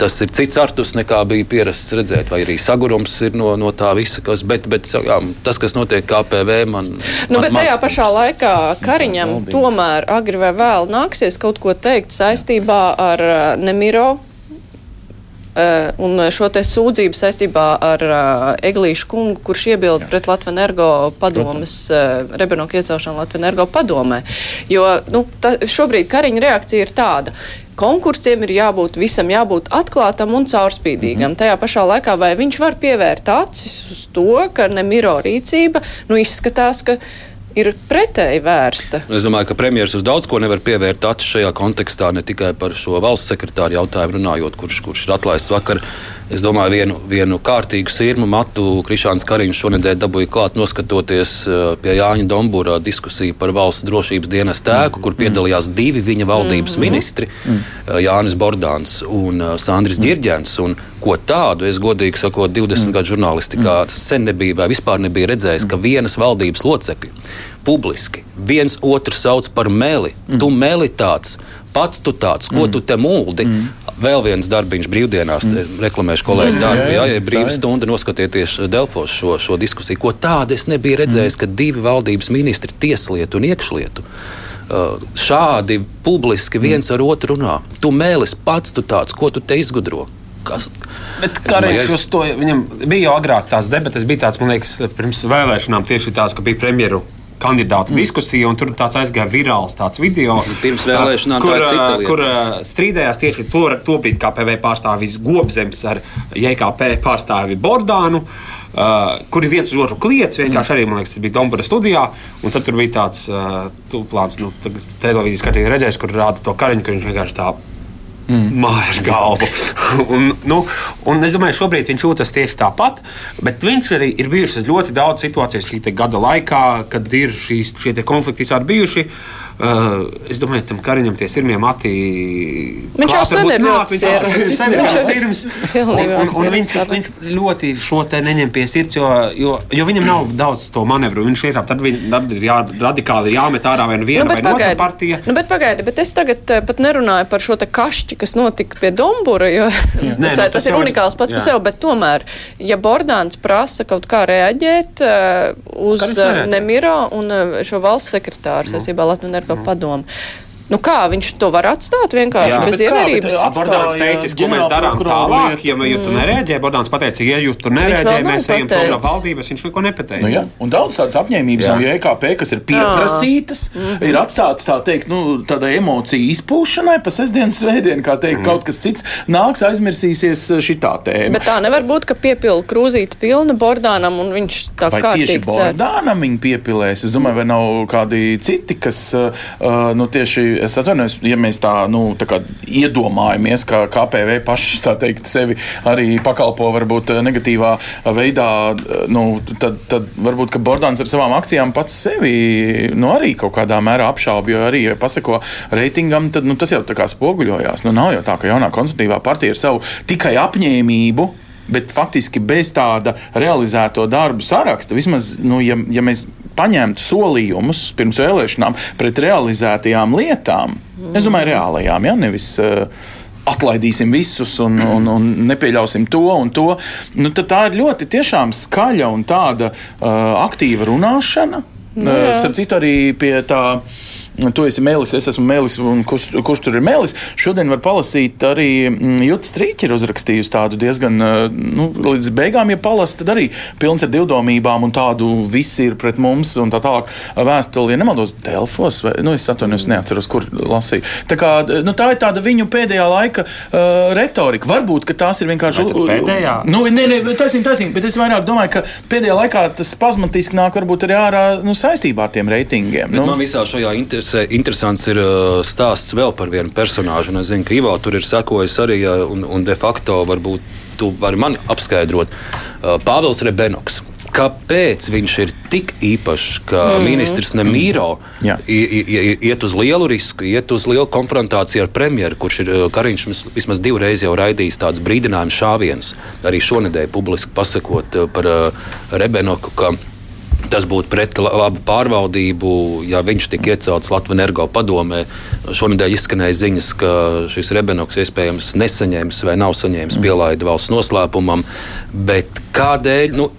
tas ir cits artus nekā bija pierasts redzēt, vai arī sagurums ir no, no tā visa, kas, bet, bet jā, tas, kas notiek KPV, man. Nu, man bet tajā pašā laikā Kariņam tomēr agri vai vēl nāksies kaut ko teikt saistībā ar Nemiro. Uh, un šo te sūdzību saistībā ar uh, Eglīšu kungu, kurš iebilda pret Latvijas energo padomes, uh, Rebenoku iecelšanu Latvijas energo padomē. Jo nu, ta, šobrīd Kariņa reakcija ir tāda. Konkursiem ir jābūt visam jābūt atklātam un caurspīdīgam. Mm -hmm. Tajā pašā laikā vai viņš var pievērt acis uz to, ka Nemiro rīcība nu, izskatās, ka ir pretēji vērsta. Es domāju, ka premjerministrs uz daudz ko nevar pievērt acis šajā kontekstā, ne tikai par šo valsts sekretāru jautājumu runājot, kurš, kurš ir atlaists vakar. Es domāju, vienu, vienu kārtīgu sirmu matu Krišāns Kariņš šonadēļ dabūja klāt, noskatoties eh, pie Jāņa Dombūra diskusiju par valsts drošības dienas tēku, kur piedalījās divi viņa valdības mm -hmm. ministri, eh, Jānis Bordāns un eh, Sandris Girģents. Un ko tādu es godīgi sakot, 20 mm. gadu žurnālistikā sen nebija vai vispār nebija redzējis, ka vienas valdības locekļi publiski viens otru sauc par meli. Mm. Tu meli tāds, pats tu tāds, ko mm. tu te mūldi. Mm. Vēl viens darbiņš brīvdienās, mm. reklamēšu kolēģi mm. darbu. Jā, ja brīva stunda noskatieties Delfos šo, šo diskusiju, ko tādu es nebiju redzējis, mm. ka divi valdības ministri, tieslietu un iekšlietu, šādi publiski viens ar otru runā. Tu mēlis pats, tu tāds, ko tu te izgudro. Kas? Bet Karēns uz to viņam bija jau agrāk tās debates, bija tāds, man liekas, pirms vēlēšanām tieši tāds, ka bija premjeru kandidātu mm. diskusija, un tur aizgāja virāls tāds video. Pirms vēlēšanām, kur, kur strīdējās tieši to, to brīdi KPV pārstāvis Gobzems ar JKP pārstāvi Bordānu. Uh, kuri viens uz otru kliedz, vienkārši arī, man liekas, tas bija Dombora studijā. Un tad tur bija tāds uh, plāns, nu, televīzijas skatījums, redzēs, kur rāda to kariņu, ka viņš vienkārši tā mm. māja ar galvu. un, nu, un es domāju, šobrīd viņš jūtas tieši tāpat, bet viņš arī ir bijušas ļoti daudz situācijas šī gada laikā, kad ir šīs, šie konflikti visādi bijuši. Uh, es domāju, tam kariņam tie sirmie mati. Viņš jau sen ir ļoti sirds. Viņš, viņš ļoti šo te neņem pie sirds, jo, jo, jo viņam nav daudz to manevru. Viņš ir tad, viņ, tad ir jā, radikāli jāmet ārā viena nu, vai no otra partija. Nu, bet pagaidi, bet es tagad eh, pat nerunāju par šo te kašķi, kas notika pie Dombura, jo Nē, tas, nu, tas, tas ir unikāls pats par sevi, bet tomēr, ja Bordāns prasa kaut kā reaģēt uh, uz Nemiro un šo valsts sekretāru, saistībā Latvijas to padomu. Nu kā viņš to var atstāt vienkārši jā, bez ievērības? Bordāns teica, ko mēs darām tālāk, ja mm. tu nereaģē. Bordāns pateica, ja jūs tur nereaģējat, mēs ejam prom no valdības, viņš neko nepateica. Nu, jā. un daudz tādas apņēmības jā. no JKP, kas ir pieprasītas, mm -hmm. ir atstātas tā teikt, nu, tādai emociju izpūšanai, pa sestdienas svētdienu, kā teikt, mm. kaut kas cits nāks, aizmirsīsies uh, šitā tēma. Bet tā nevar būt, ka piepilda krūzīte pilna Bordānam un viņš tā kā tieši Bordānam viņa piepilēs. Es domāju, vai nav kādi citi, kas, uh nu, tieši es atvainojos, ja mēs tā, nu, tā kā iedomājamies, ka KPV paši teikt, sevi arī pakalpo varbūt negatīvā veidā, nu, tad, tad varbūt Bordāns ar savām akcijām pats sevi nu, arī kaut kādā mērā apšauba. Jo arī, ja pasako reitingam, tad nu, tas jau tā kā spoguļojās. Nu, nav jau tā, ka jaunā konservatīvā partija ir savu tikai apņēmību bet faktiski bez tāda realizēto darbu saraksta, vismaz, nu, ja, ja mēs paņemtu solījumus pirms vēlēšanām pret realizētajām lietām, mm. es domāju, reālajām, ja nevis. Uh, Atlaidīsim visus un, un, un nepieļausim to un to. Nu, tā ir ļoti skaļa un tāda uh, aktīva runāšana. Nu, uh, Starp citu, arī pie tā Tu esi mēlis, es esmu mēlis, un kurš, kurš tur ir mēlis. Šodien var palasīt arī mm, Jūtas Strīķa ir uzrakstījusi tādu diezgan, eh, nu, līdz beigām, ja palas, tad arī pilns ar divdomībām un tādu visi ir pret mums un tā tālāk vēstuli, ja nemaldos, Delfos, vai, nu, es atvainojos, neatceros, kur lasīju. Tā, kā, nu, tā ir tāda viņu pēdējā laika uh, retorika. Varbūt, ka tās ir vienkārši. Pēdējā? Nu, nē, nē, taisnība, taisnība, bet es vairāk domāju, ka pēdējā laikā tas pazmatiski nāk varbūt arī ārā nu, saistībā ar tiem reitingiem. Bet nu. man visā šajā interesē, interesants ir uh, stāsts vēl par vienu personāžu. Es zinu, ka Ivo tur ir sekojis arī, un, un de facto varbūt tu vari man apskaidrot. Uh, Pāvils Rebenoks. Kāpēc viņš ir tik īpašs, ka mm. ministrs Nemīro mm. iet uz lielu risku, iet uz lielu konfrontāciju ar premjeru, kurš ir Kariņš vismaz divreiz jau raidījis tāds brīdinājums šāviens, arī šonadēļ publiski pasakot par Rebenoku, ka Tas būtu pret labu pārvaldību, ja viņš tika iecelts Latvijas energo padomē. Šonadēļ izskanēja ziņas, ka šis Rebenoks iespējams nesaņēmis vai nav saņēmis mm. pielaidi valsts noslēpumam. Bet kādēļ? Nu,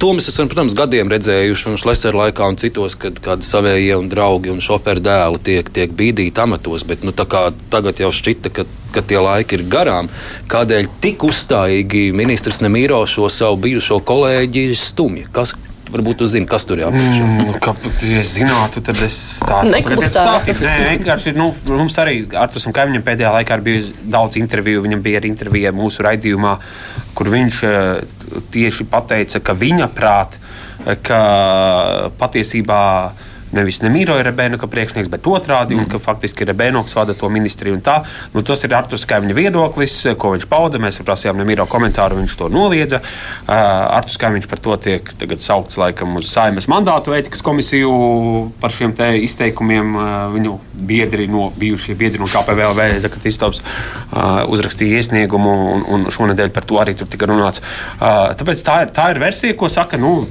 To mēs esam, protams, gadiem redzējuši, un Šlesera laikā un citos, kad kādi savējie un draugi un šoferi dēli tiek, tiek bīdīti amatos. Bet nu, tagad jau šķita, ka, ka tie laiki ir garām. Kādēļ tik uzstājīgi ministrs Nemīro šo savu bijušo kolēģi stumja? Kas, varbūt jūs zināt, kas tur apakšā. Mm, kā, ja es zinātu, tad es tādu stāstītu. Nē, vienkārši nu, mums arī ar to kaimiņam pēdējā laikā bija daudz interviju. Viņam bija arī intervija mūsu raidījumā, kur viņš eh, tieši pateica, ka viņa prāt, eh, ka patiesībā nevis Nemīro ir Rebēnoka priekšnieks, bet otrādi, mm. un ka faktiski Rebēnoks vada to ministriju. Nu, tas ir Artus Kaimiņa viedoklis, ko viņš pauda. Mēs prasījām Nemīro komentāru, viņš to noliedza. Uh, Artus Kaimiņš par to tiek saukts laikam uz Saimas mandātu ētikas komisiju par šiem izteikumiem. Uh, viņu biedri no bijušie biedri no KPVLV, Zakatistovs, uh, uzrakstīja iesniegumu, un, un šonadēļ par to arī tur tika runāts. Uh, tāpēc tā ir, tā ir versija, ko saka. Nu,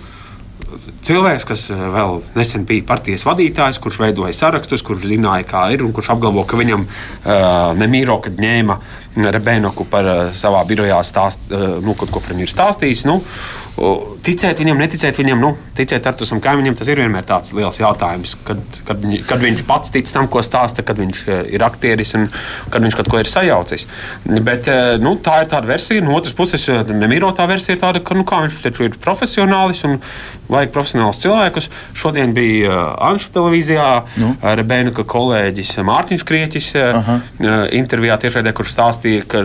cilvēks, kas vēl nesen bija partijas vadītājs, kurš veidoja sarakstus, kurš zināja, kā ir, un kurš apgalvo, ka viņam uh, nemīro, kad ņēma Rebēnoku par uh, savā birojā stāst, uh, nu, kaut ko par viņu ir stāstījis. Nu, Ticēt viņam, neticēt viņam, nu, ticēt ar tusam kaimiņam, tas ir vienmēr tāds liels jautājums. Kad, kad, kad viņš pats tic tam, ko stāsta, kad viņš ir aktieris un kad viņš kaut ko ir sajaucis. Bet nu, tā ir tāda versija. No otras puses, nemīrotā versija ir tāda, ka nu, viņš taču ir profesionālis un vajag profesionālus cilvēkus. Šodien bija Anšu televīzijā nu. Rebēna kolēģis Mārtiņš Krieķis Aha. intervijā tiešraidē, kurš stāstīja, ka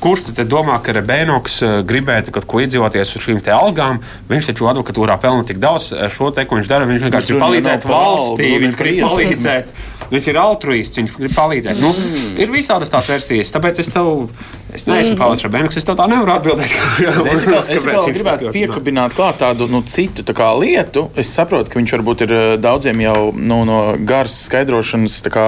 Kurš tad domā, ka Rebēnoks eh, gribētu kaut ko iedzīvoties uz šīm algām? Viņš taču advokatūrā pelna tik daudz eh, šo te, ko viņš dara. Viņš vienkārši grib palīdzēt valstī, viņš grib palīdzēt. Viņš ir altruists, viņš grib palīdzēt. Nu, mm. Nu, ir visādas tās versijas, tāpēc es tev. Es neesmu mm. Pāvils Rebēnoks, es tev tā nevaru atbildēt. es vēl, es vēl gribētu piekabināt klāt tādu nu, citu tā kā, lietu. Es saprotu, ka viņš varbūt ir eh, daudziem jau nu, no garas skaidrošanas kā,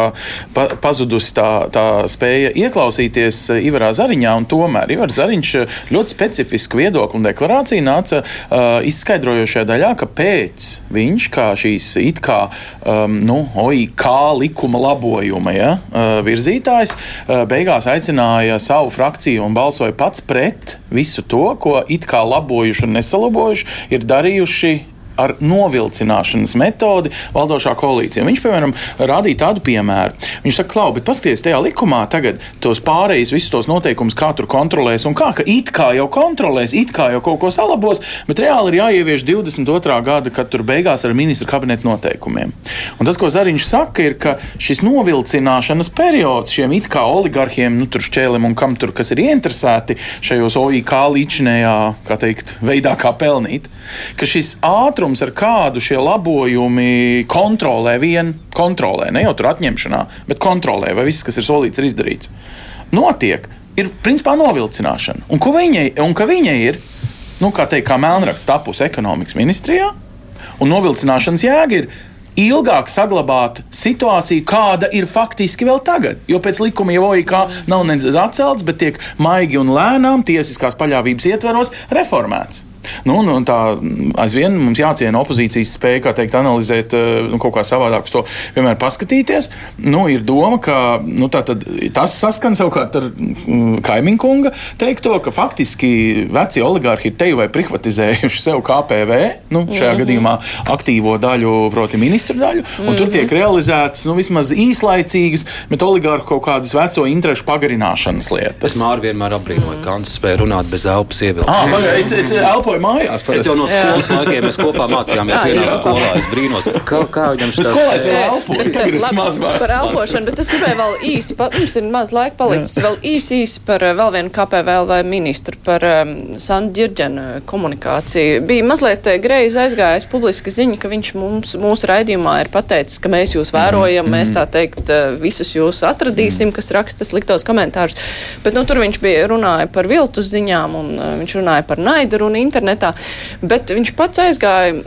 pa, pazudusi tā, tā spēja ieklausīties Ivarā Zariņā un tomēr Ivars Zariņš eh, ļoti specifisku viedokli un deklarāciju nāca uh, izskaidrojošajā daļā, ka pēc viņš kā šīs it kā um, nu, OIK likuma labojuma ja, uh, virzītājs uh, beigās aicināja savu frakciju un balsoja pats pret visu to, ko it kā labojuši un nesalabojuši ir darījuši ar novilcināšanas metodi valdošā koalīcija. Viņš, piemēram, rādīja tādu piemēru. Viņš saka, klau, bet paskatieties, tajā likumā tagad tos pārējais, visus tos noteikumus, tur kontrolēs un kā, ka it kā jau kontrolēs, it kā jau kaut ko salabos, bet reāli ir jāievieš 22. gada, kad tur beigās ar ministra kabineta noteikumiem. Un tas, ko Zariņš saka, ir, ka šis novilcināšanas periods šiem it kā oligarhiem, nu, tur šķēlim un kam tur, kas ir ieinteresēti šajos OIK līdzinējā, kā teikt, veidā, kā pelnīt, ka šis ātrums ātrums, ar kādu šie labojumi kontrolē, vien kontrolē, ne jau tur atņemšanā, bet kontrolē, vai viss, kas ir solīts, ir izdarīts, notiek, ir principā novilcināšana. Un, viņai, un ka viņai ir, nu, kā teikt, kā melnraksts tapus ekonomikas ministrijā, un novilcināšanas jēga ir ilgāk saglabāt situāciju, kāda ir faktiski vēl tagad. Jo pēc likuma jau OIK nav nevis atcelts, bet tiek maigi un lēnām tiesiskās paļāvības ietveros reformēts. Nu, nu, tā aizvien mums jāciena opozīcijas spēja, kā teikt, analizēt eh, nu, kaut kā savādāk uz to vienmēr paskatīties. Nu, ir doma, ka nu, tas saskan savukārt ar mm, kaimiņu kunga teikto, ka faktiski veci oligārhi ir teju vai privatizējuši sev KPV, nu, šajā mm -hmm. gadījumā aktīvo daļu, proti, ministru daļu, un mm -hmm. tur tiek mhm. realizētas nu, vismaz īslaicīgas, bet oligārhu kaut kādas veco interešu pagarināšanas lietas. Es māru vienmēr apbrīnoju, kā viņš spēja runāt bez elpas ievilkšanas. Ah, es, es elpoju elpoju mājās. Parasti. Es jau no skolas laikiem mēs kopā mācījāmies vienā skolā. Es brīnos, kā, kā viņam šis skolās vēl elpoja. Tagad es maz par elpošanu, bet es gribēju vēl īsi, pa, mums ir maz laika palicis, vēl īsi, īsi par vēl vienu KPVL vai ministru, par um, Sandu Ģirģenu komunikāciju. Bija mazliet greizi aizgājis publiska ziņa, ka viņš mums, mūsu raidījumā ir pateicis, ka mēs jūs vērojam, mm. mēs tā teikt visus jūs atradīsim, mm. kas raksta sliktos komentārus. Bet nu, tur viņš bija runāja par viltus ziņām un viņš runāja par naidu un internetu internetā, bet viņš pats aizgāja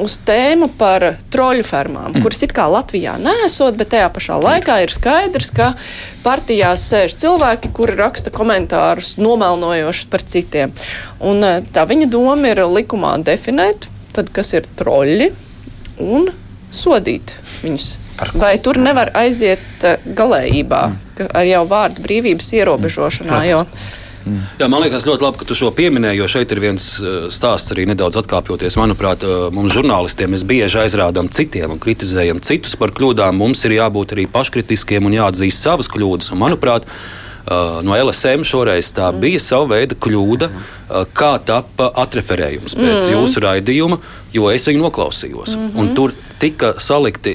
uz tēmu par troļu fermām, mm. kuras it kā Latvijā nesot, bet tajā pašā laikā ir skaidrs, ka partijās sēž cilvēki, kuri raksta komentārus nomelnojošus par citiem. Un eh, tā viņa doma ir likumā definēt, tad, kas ir troļi un sodīt viņus. Vai tur nevar aiziet eh, galējībā mm. ar jau vārdu brīvības ierobežošanā? Mm. Jo, Mm. Jā, man liekas, ļoti labi, ka tu šo pieminēji, jo šeit ir viens uh, stāsts arī nedaudz atkāpjoties. Manuprāt, uh, mums, žurnālistiem, mēs bieži aizrādām citiem un kritizējam citus par kļūdām. Mums ir jābūt arī paškritiskiem un jāatzīst savas kļūdas. Un, manuprāt, Uh, no LSM šoreiz tā mm. bija sava veida kļūda, kā tapa atreferējums pēc mm. jūsu raidījuma, jo es viņu noklausījos. Mm -hmm. Tur tika salikti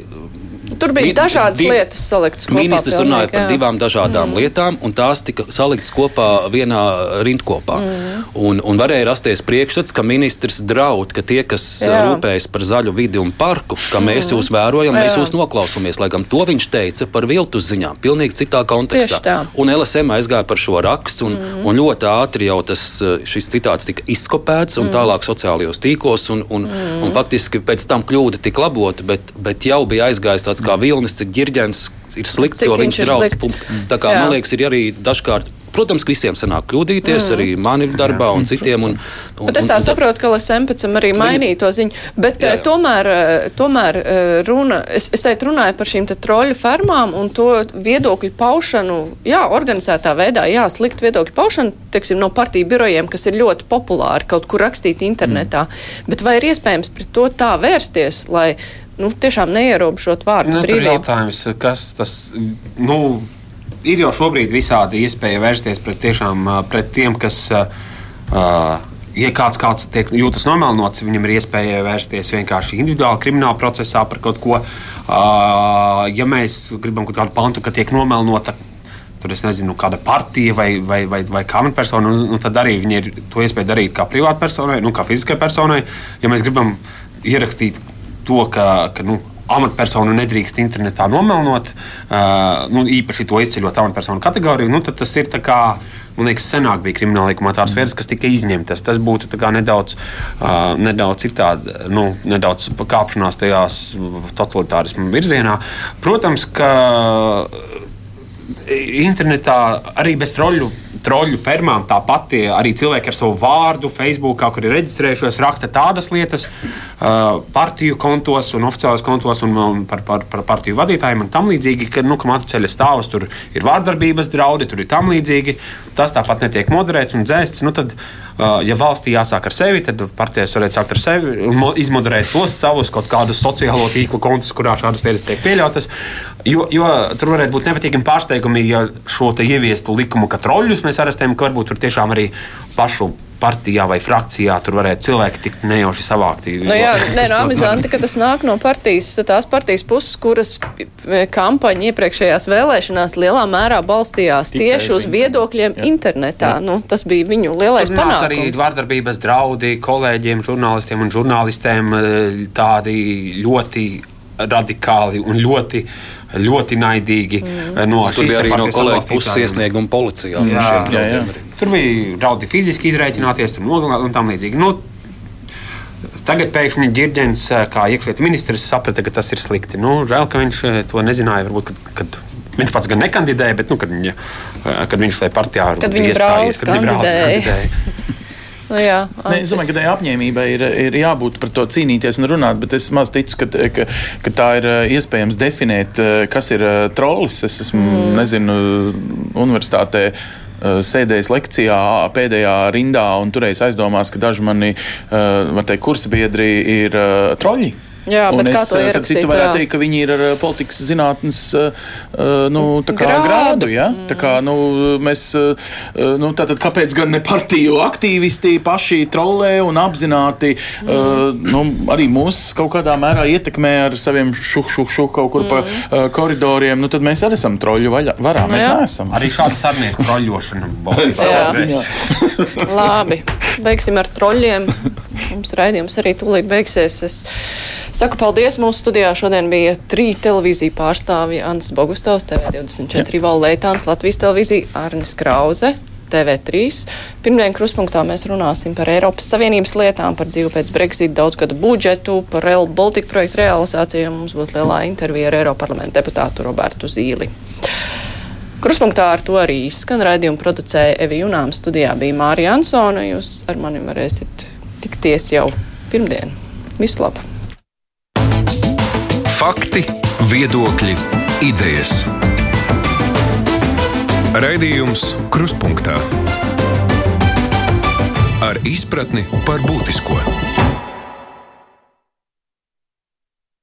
Tur bija dažādas div, lietas saliktas kopā. Ministrs runāja par jā. divām dažādām mm. lietām, un tās tika saliktas kopā vienā rindkopā. Mm. Un, un varēja rasties priekšstats, ka ministrs draud, ka tie, kas jā. rūpējas par zaļu vidi un parku, ka mēs mm. jūs vērojam, mēs jā. jūs noklausāmies. Lai gan to viņš teica par viltus ziņām, pilnīgi citā kontekstā. Un LSM aizgāja par šo rakstu, un, mm. un ļoti ātri jau tas, šis citāts tika izkopēts un mm. tālāk sociālajos tīklos, un, un, mm. un faktiski pēc tam kļūda tika labota, bet, bet jau bija aizgājis tāds kā vilnis, cik ģirģents ir slikts, cik jo viņš ir draudz. Tā kā Jā. man liekas, ir arī dažkārt Protams, ka visiem sanāk kļūdīties, mm. arī mani darbā un citiem. Un, un, bet es tā un, saprotu, ka tam arī mainīja to ziņu. Bet jā, jā. tomēr, tomēr runa, es, es teicu, runāju par šīm troļu fermām un to viedokļu paušanu, jā, organizētā veidā, jā, slikt viedokļu paušanu, teiksim, no partiju birojiem, kas ir ļoti populāri kaut kur rakstīt internetā. Mm. Bet vai ir iespējams pret to tā vērsties, lai nu, tiešām neierobežot vārdu nu, brīvību. Jautājums, kas tas nu, ir jau šobrīd visādi iespēja vērsties pret, tiešām, pret tiem, kas. Uh, ja kāds, kāds tiek, jūtas nomelnots, viņam ir iespēja vērsties vienkārši individuāli krimināla procesā par kaut ko. Uh, ja mēs gribam kaut kādu pantu, ka tiek nomelnota tur es nezinu, kāda partija vai, vai, vai, vai kā persona, un, un tad arī viņi ir to iespēju darīt kā privātpersonai, nu, kā fiziskai personai. Ja mēs gribam ierakstīt to, ka, ka nu, amatpersonu nedrīkst internetā nomelnot, uh, nu, īpaši to izceļot amatpersonu kategoriju, nu, tad tas ir tā kā. Man liekas, senāk bija krimināla likumā tādas lietas, kas tika izņemtas. Tas būtu nedaudz, uh, nedaudz citādi, nu, nedaudz kāpšanās tajās totalitārismu virzienā. Protams, ka internetā arī bez troļļu troļu fermām tāpat arī cilvēki ar savu vārdu, Facebook, kur ir reģistrējušies, raksta tādas lietas uh, partiju kontos un oficiālos kontos un, un par, par, par partiju vadītājiem un tam līdzīgi, ka, nu, ka matu ceļa stāvus tur ir vārdarbības draudi, tur ir tam līdzīgi. Tas tāpat netiek moderēts un dzēsts. Nu, tad, uh, ja valstī jāsāk ar sevi, tad partijas varētu sākt ar sevi un izmoderēt tos savus kaut kādus sociālo tīklu kontus, kurā šādas lietas tiek pieļautas. Jo, jo tur varētu būt nepatīkami pārsteigumi, ja šo ieviestu likumu, ka troļļus mēs arestējam, ka varbūt tur tiešām arī pašu partijā vai frakcijā tur varētu cilvēki tikt nejauši savākti. Nu, jā, nē, no amizanti, ka tas nāk no partijas, tās partijas puses, kuras kampaņa iepriekšējās vēlēšanās lielā mērā balstījās Tikai tieši uz viedokļiem jā. internetā. Jā. Nu, tas bija viņu lielais Tur panākums. arī vārdarbības draudi kolēģiem, žurnālistiem un žurnālistēm eh, tādi ļoti radikāli un ļoti ļoti naidīgi mm. no šīs puses. Arī no kolēģa puses iesnieguma policijā. Jā, jā, jā. Tur bija draudi fiziski izreikināties, tur nogalināt un tam līdzīgi. Nu, Tagad pēkšņi ģirģents, kā iekšlietu ministrs, saprata, ka tas ir slikti. Nu, žēl, ka viņš to nezināja. Varbūt, kad, kad viņš pats gan nekandidēja, bet nu, kad, viņa, kad viņš tajā partijā bija iestājies, kad viņa brauc kandidēja. Nu, jā, ne, es domāju, ka tai apņēmībai ir, ir jābūt par to cīnīties un runāt, bet es maz ticu, ka, ka, ka tā ir eh, iespējams definēt, eh, kas ir eh, trollis. Es esmu, mm. nezinu, universitātē sēdējis lekcijā pēdējā rindā un turējis aizdomās, ka daži mani teikt, kursabiedri ir troļļi. Jā, un es saprotu, ka varētu teikt, ka viņi ir ar eh, politikas zinātnes uh, nu, grādu. grādu ja? mm. Tā kā, nu, mēs, nu, tātad, kāpēc gan ne partiju aktīvisti paši trolē un apzināti mm. uh, nu, arī mūs kaut kādā mērā ietekmē ar saviem šuh, šuh, šuh kaut kur mm. pa uh, koridoriem, nu, tad mēs arī esam troļu varā. Mēs jā. neesam. Arī šāda sarnieku troļļošana. Labi, beigsim ar troļļiem. Mums raidījums arī tūlīt beigsies. Es saku paldies. Mūsu studijā šodien bija trīs televīziju pārstāvji - Ants Bogustovs, TV24, Valētāns, Latvijas televīzija, Arnis Krauze. TV3. Pirmdien kruspunktā mēs runāsim par Eiropas Savienības lietām, par dzīvi pēc Brexit, daudzgadu budžetu, par Real Baltica projektu realizāciju. Mums būs lielā intervija ar Eiroparlamenta deputātu Robertu Zīli. Kruspunktā ar to arī izskan raidījumu producēja Evi Junām. Studijā bija Mārija Ansona. Jūs ar mani varēsiet tikties jau pirmdien. Visu labu! Fakti, viedokļi, idejas. Raidījums Kruspunkta ar izpratni par būtisko.